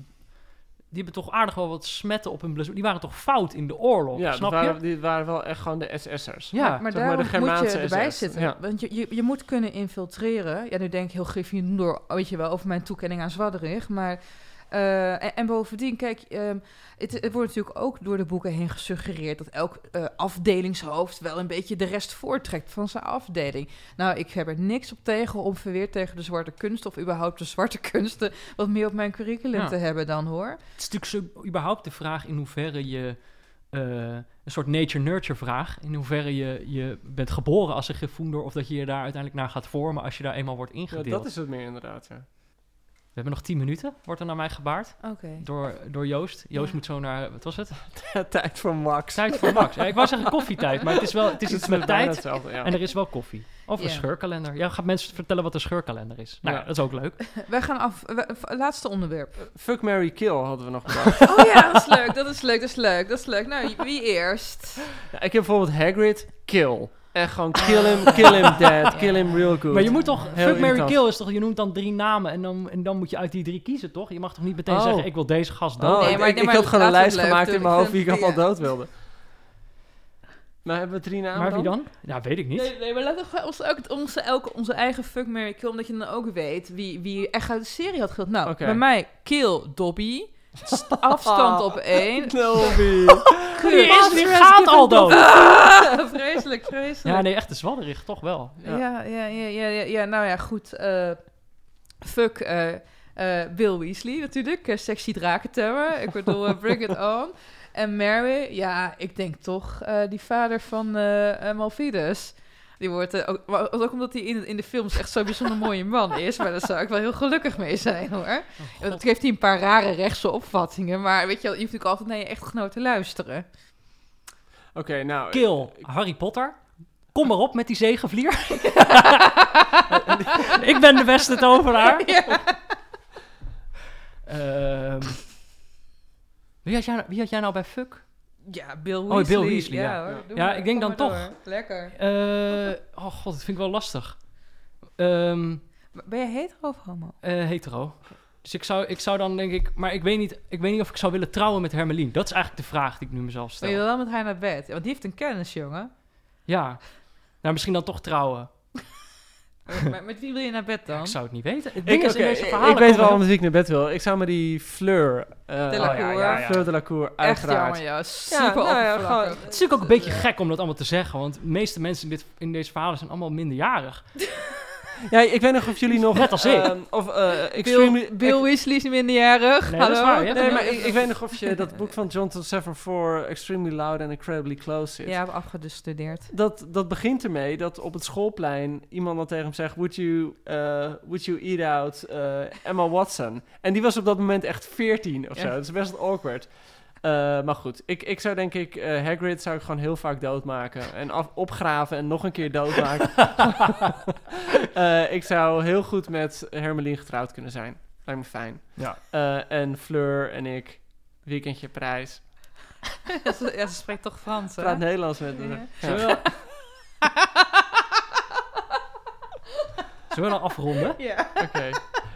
Die hebben toch aardig wel wat smetten op hun blazoen. Die waren toch fout in de oorlog, Ja, snap die waren, je? die waren wel echt gewoon de SS'ers. Ja, maar, maar zeg maar de daarom moet je erbij SS. zitten. Ja. Want je, je, je moet kunnen infiltreren. Ja, nu denk ik heel Gryffindor, weet je wel, over mijn toekenning aan Zwadderig. Maar, eh, en, en bovendien, kijk, ehm, het, het wordt natuurlijk ook door de boeken heen gesuggereerd... dat elk eh, afdelingshoofd wel een beetje de rest voortrekt van zijn afdeling. Nou, ik heb er niks op tegen om verweerd tegen de zwarte kunsten... of überhaupt de zwarte <laughs> kunsten wat meer op mijn curriculum Ja. te hebben dan, hoor. Het is natuurlijk zo, überhaupt de vraag in hoeverre je... eh, een soort nature-nurture vraag. In hoeverre je, je bent geboren als een Gryffindor... of dat je je daar uiteindelijk naar gaat vormen als je daar eenmaal wordt Ja, ingedeeld. dat is het meer inderdaad, ja. We hebben nog tien minuten, wordt er naar mij gebaard. Oké. Door, door Joost. Joost Ja. moet zo naar, wat was het? <laughs> Tijd voor Max. Tijd voor Max. Ja, ik wou zeggen koffietijd, maar het is wel het is Het iets is met tijd hetzelfde, ja. en er is wel koffie. Of een scheurkalender. Ja, gaat mensen vertellen wat een scheurkalender is. Nou ja, dat is ook leuk. <laughs> Wij gaan af. we- laatste onderwerp. Fuck, Mary Kill hadden we nog. <laughs> Oh ja, dat is leuk, dat is leuk, dat is leuk, dat is leuk. Nou, wie eerst? Ja, ik heb bijvoorbeeld Hagrid, kill. En gewoon kill him, kill him dead, kill him real good. Maar je moet toch, Heel Fuck, Mary. Kill is toch, je noemt dan drie namen en dan, en dan moet je uit die drie kiezen, toch? Je mag toch niet meteen Oh. zeggen, ik wil deze gast dood. Oh, Nee, ik- maar- ik, nee, ik maar had gewoon een lijst gemaakt in mijn hoofd wie ik allemaal ja. dood wilde. Maar hebben we drie namen maar wie dan? dan? Ja, weet ik niet. Nee, nee, maar laten we onze, ook onze, elke, onze eigen fuck, Mary kill, omdat je dan ook weet wie, wie echt uit de serie had gewild. Nou, bij mij, kill Dobby. St- afstand op één. <laughs> Dobby. Die, is, die gaat al dood. <laughs> vreselijk, vreselijk. Ja, nee, echt de zwadderig, toch wel. Ja, ja, ja, ja, ja, ja, ja, nou ja, goed. eh, fuck eh, eh, Bill Weasley natuurlijk. eh, sexy drakenterror. Ik bedoel, eh, bring it <laughs> on. En Mary, ja, ik denk toch eh, die vader van eh eh. Die wordt eh, ook, maar ook omdat hij in, in de films echt zo'n bijzonder mooie man is. Maar daar zou ik wel heel gelukkig mee zijn hoor. Want het heeft hij een paar rare rechtse opvattingen. Maar weet je, wel, je hoeft natuurlijk altijd naar je echtgenoot te luisteren. Oké, nou... Kill Harry Potter. Kom maar op met die zegenvlier. <laughs> <laughs> ik ben de beste tovenaar. Ehm, wie, had jij, wie had jij nou bij Fuck? Ja, Bill Bill Weasley. Weasley, ja. hoor, Ja, maar, ik denk dan maar toch- door. Lekker. Eh, oh god, dat vind ik wel lastig. Ehm, Ben je hetero of homo? eh, hetero. Dus ik zou, ik zou dan denk ik... Maar ik weet, niet, ik weet niet of ik zou willen trouwen met Hermelien. Dat is eigenlijk de vraag die ik nu mezelf Wil je stel. wel met haar naar bed? Want die heeft een kennis, jongen. Ja. Nou, misschien dan toch trouwen. Maar met wie wil je naar bed dan? Ik zou het niet weten. Het Ik, ding is, oké, in deze ik- verhalen ik weet wel met wie ik naar bed wil. Ik zou met die Fleur... eh, De la oh, ja, Cour. ja, ja. Fleur de la Cour, Echt uiteraard. jammer, ja. Super nou ja, oppervlakkig. gewoon- Het is natuurlijk ook een beetje gek om dat allemaal te zeggen. Want de meeste mensen in, dit, in deze verhalen zijn allemaal minderjarig. <laughs> Ja, ik weet nog of jullie nog... Net als ik. ehm, of eh Extremely... Bill, Bill Weasley is minderjarig. Nee, is Hallo? waar. Nee, maar ik, ik weet nog of je dat boek van Jonathan Safran voor Extremely Loud and Incredibly Close zit. Ja, heb afgestudeerd. Dat, dat begint ermee dat op het schoolplein iemand dan tegen hem zegt... Would you, eh, would you eat out eh, Emma Watson? En die was op dat moment echt 14 of Ja. zo. Dat is best awkward. Eh, maar goed, ik, ik zou denk ik... eh, Hagrid zou ik gewoon heel vaak doodmaken. En af, opgraven en nog een keer doodmaken. <laughs> Eh, ik zou heel goed met Hermelien getrouwd kunnen zijn. Lijkt me fijn. Ja. Eh, en Fleur en ik... Weekendje prijs. ja, ze, ja, ze spreekt toch Frans, hè? Praat Nederlands met haar. Ja. Ja. Zullen we, Zullen we dan afronden? Ja. Oké.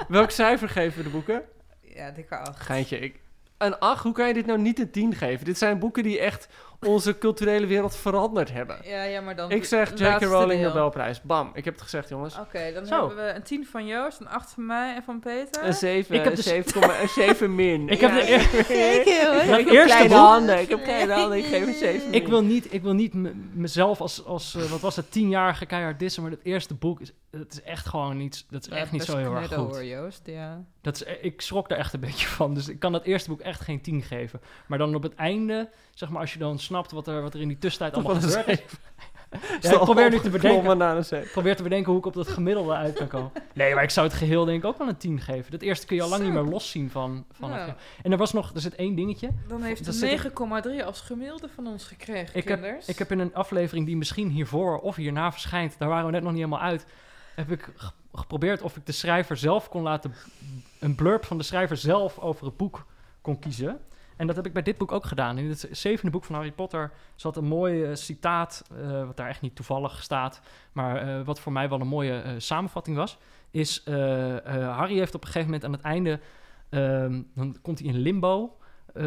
Welk cijfer geven we de boeken? Ja, dikke acht. Geintje, ik... Een 8, hoe kan je dit nou niet een 10 geven? Dit zijn boeken die echt onze culturele wereld veranderd hebben. Ja, ja, maar dan... Ik zeg J.K. Rowling deel. Nobelprijs. Bam, ik heb het gezegd, jongens. Oké, dan Zo. hebben we een 10 van Joost, een 8 van mij en van Peter. Een 7, Ik heb een dus- 7, een 7 min. <laughs> Ik heb de eer- <laughs> ik Het heb eerste kleine boek- handen, ik heb kleine handen, ik geef een 7 <laughs> Ik wil niet, ik wil niet mezelf als, als eh, wat was het, tienjarige keihard dissen, maar het eerste boek is, het is echt gewoon iets, dat is echt niet zo heel erg goed. hoor, Joost, ja. Dat is, ik schrok daar echt een beetje van, dus ik kan dat eerste boek echt geen 10 geven. Maar dan op het einde, zeg maar, als je dan snapt wat er, wat er in die tussentijd allemaal gebeurd is. <laughs> Ja, ik probeer nu te bedenken, naar een 7. ik probeer te bedenken hoe ik op dat gemiddelde uit kan komen. <laughs> Nee, maar ik zou het geheel denk ik ook wel een 10 geven. Dat eerste kun je al lang niet meer loszien van, van Ja. het. En er was nog, er zit één dingetje. Dan heeft ik- 9,3 als gemiddelde van ons gekregen, Ik heb, ik heb in een aflevering die misschien hiervoor of hierna verschijnt, daar waren we net nog niet helemaal uit, heb ik ge- geprobeerd of ik de schrijver zelf kon laten, een blurb van de schrijver zelf over het boek kon kiezen. En dat heb ik bij dit boek ook gedaan. In het zevende boek van Harry Potter zat een mooi eh, citaat, eh, wat daar echt niet toevallig staat, maar eh, wat voor mij wel een mooie samenvatting was, is Harry heeft op een gegeven moment aan het einde, ehm, dan komt hij in limbo,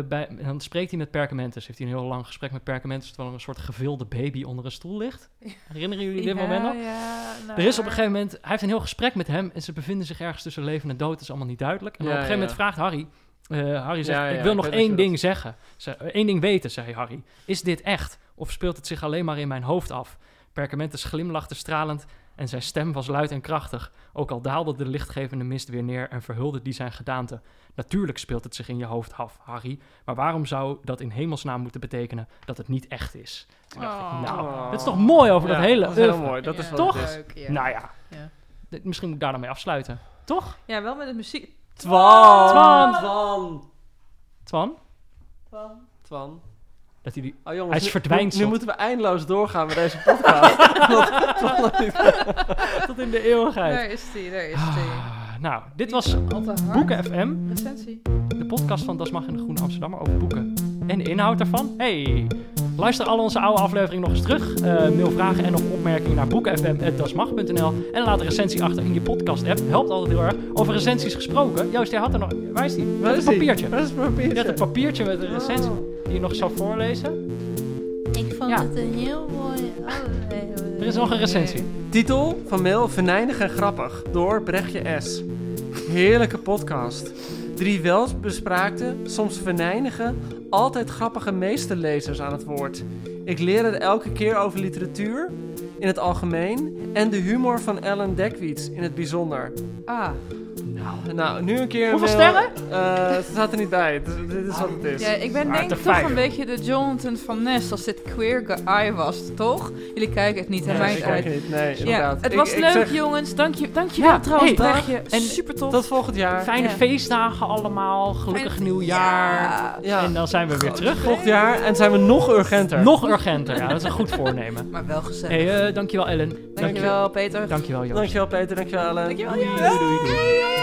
bij, en dan spreekt hij met Perkamentus. Heeft hij een heel lang gesprek met Perkamentus... terwijl er een soort gevilde baby onder een stoel ligt. Herinneren jullie dit Ja, moment nog? Ja, nou, Er is op een gegeven moment... Hij heeft een heel gesprek met hem... en ze bevinden zich ergens tussen leven en dood. Dat is allemaal niet duidelijk. En Ja, op een gegeven moment vraagt Harry... eh, Harry zegt, Ja, ja, ik wil ik nog één ding zeggen. Ze, eh, ding weten, zei Harry. Is dit echt? Of speelt het zich alleen maar in mijn hoofd af? Perkamentus glimlachte stralend en zijn stem was luid en krachtig. Ook al daalde de lichtgevende mist weer neer en verhulde die zijn gedaante. Natuurlijk speelt het zich in je hoofd af, Harry. Maar waarom zou dat in hemelsnaam moeten betekenen dat het niet echt is? Toen dacht ik, Oh. nou, dat is toch mooi over Ja, dat hele Dat is heel mooi, dat is Toch? het leuk, ja. Nou ja, Ja. dit- misschien moet ik daar dan mee afsluiten. Toch? Ja, wel met de muziek. Twan! Twan! Twan! Twan? Twan. Dat hij die... Oh jongens, Hij is nu- verdwijnseld. Nu, nu moeten we eindeloos doorgaan met deze podcast. <laughs> <laughs> Tot in de eeuwigheid. Daar is die, daar is die. Ah, nou, dit was. Boeken FM. Recensie. De podcast van Das Mag in de Groene Amsterdammer over boeken. En de inhoud daarvan. Hey, luister al onze oude afleveringen nog eens terug. Eh, mail vragen en of opmerkingen naar boekenfm.dasmag.nl En laat een recensie achter in je podcast app. Helpt altijd heel erg. Over recensies gesproken. Joost, jij had er nog... Waar is die? Waar is papiertje. Waar is het een papiertje met een recensie die je nog zou voorlezen. Ik vond Ja. het een heel mooi aflevering. Er is nog een recensie. Titel van mail Venijnig en Grappig door Brechtje S. Heerlijke podcast. Drie welbespraakte, soms venijnige, altijd grappige meesterlezers aan het woord. Ik leer er elke keer over literatuur in het algemeen en de humor van Ellen Dekwits in het bijzonder. Ah, Nou, nu een keer. Hoeveel mail- Eh, het staat er niet bij. Het- dit is wat het is. ja, ik ben Maar denk te toch vijf. een beetje de Jonathan van Ness als dit queer guy was, toch? Jullie kijken het niet, Nee, ik het uit. niet. Nee, Ja, inderdaad. het Ik- was ik leuk, zeg jongens. Dank je, dank je wel trouwens, hey, Brechtje. en Super tof. Tot volgend jaar. Fijne Ja. feestdagen allemaal. Gelukkig Fijn- nieuwjaar. Ja. Ja. En dan zijn we weer terug. Volgend jaar en zijn we nog urgenter. Nog urgenter. Ja, dat is een goed voornemen. Maar wel gezellig. Hey, eh, dankjewel Ellen. Dankjewel, Peter. Dankjewel Joost. Dankjewel Peter, dankjewel Ellen. Dankjewel, Doei, Joost. doei, doei, doei.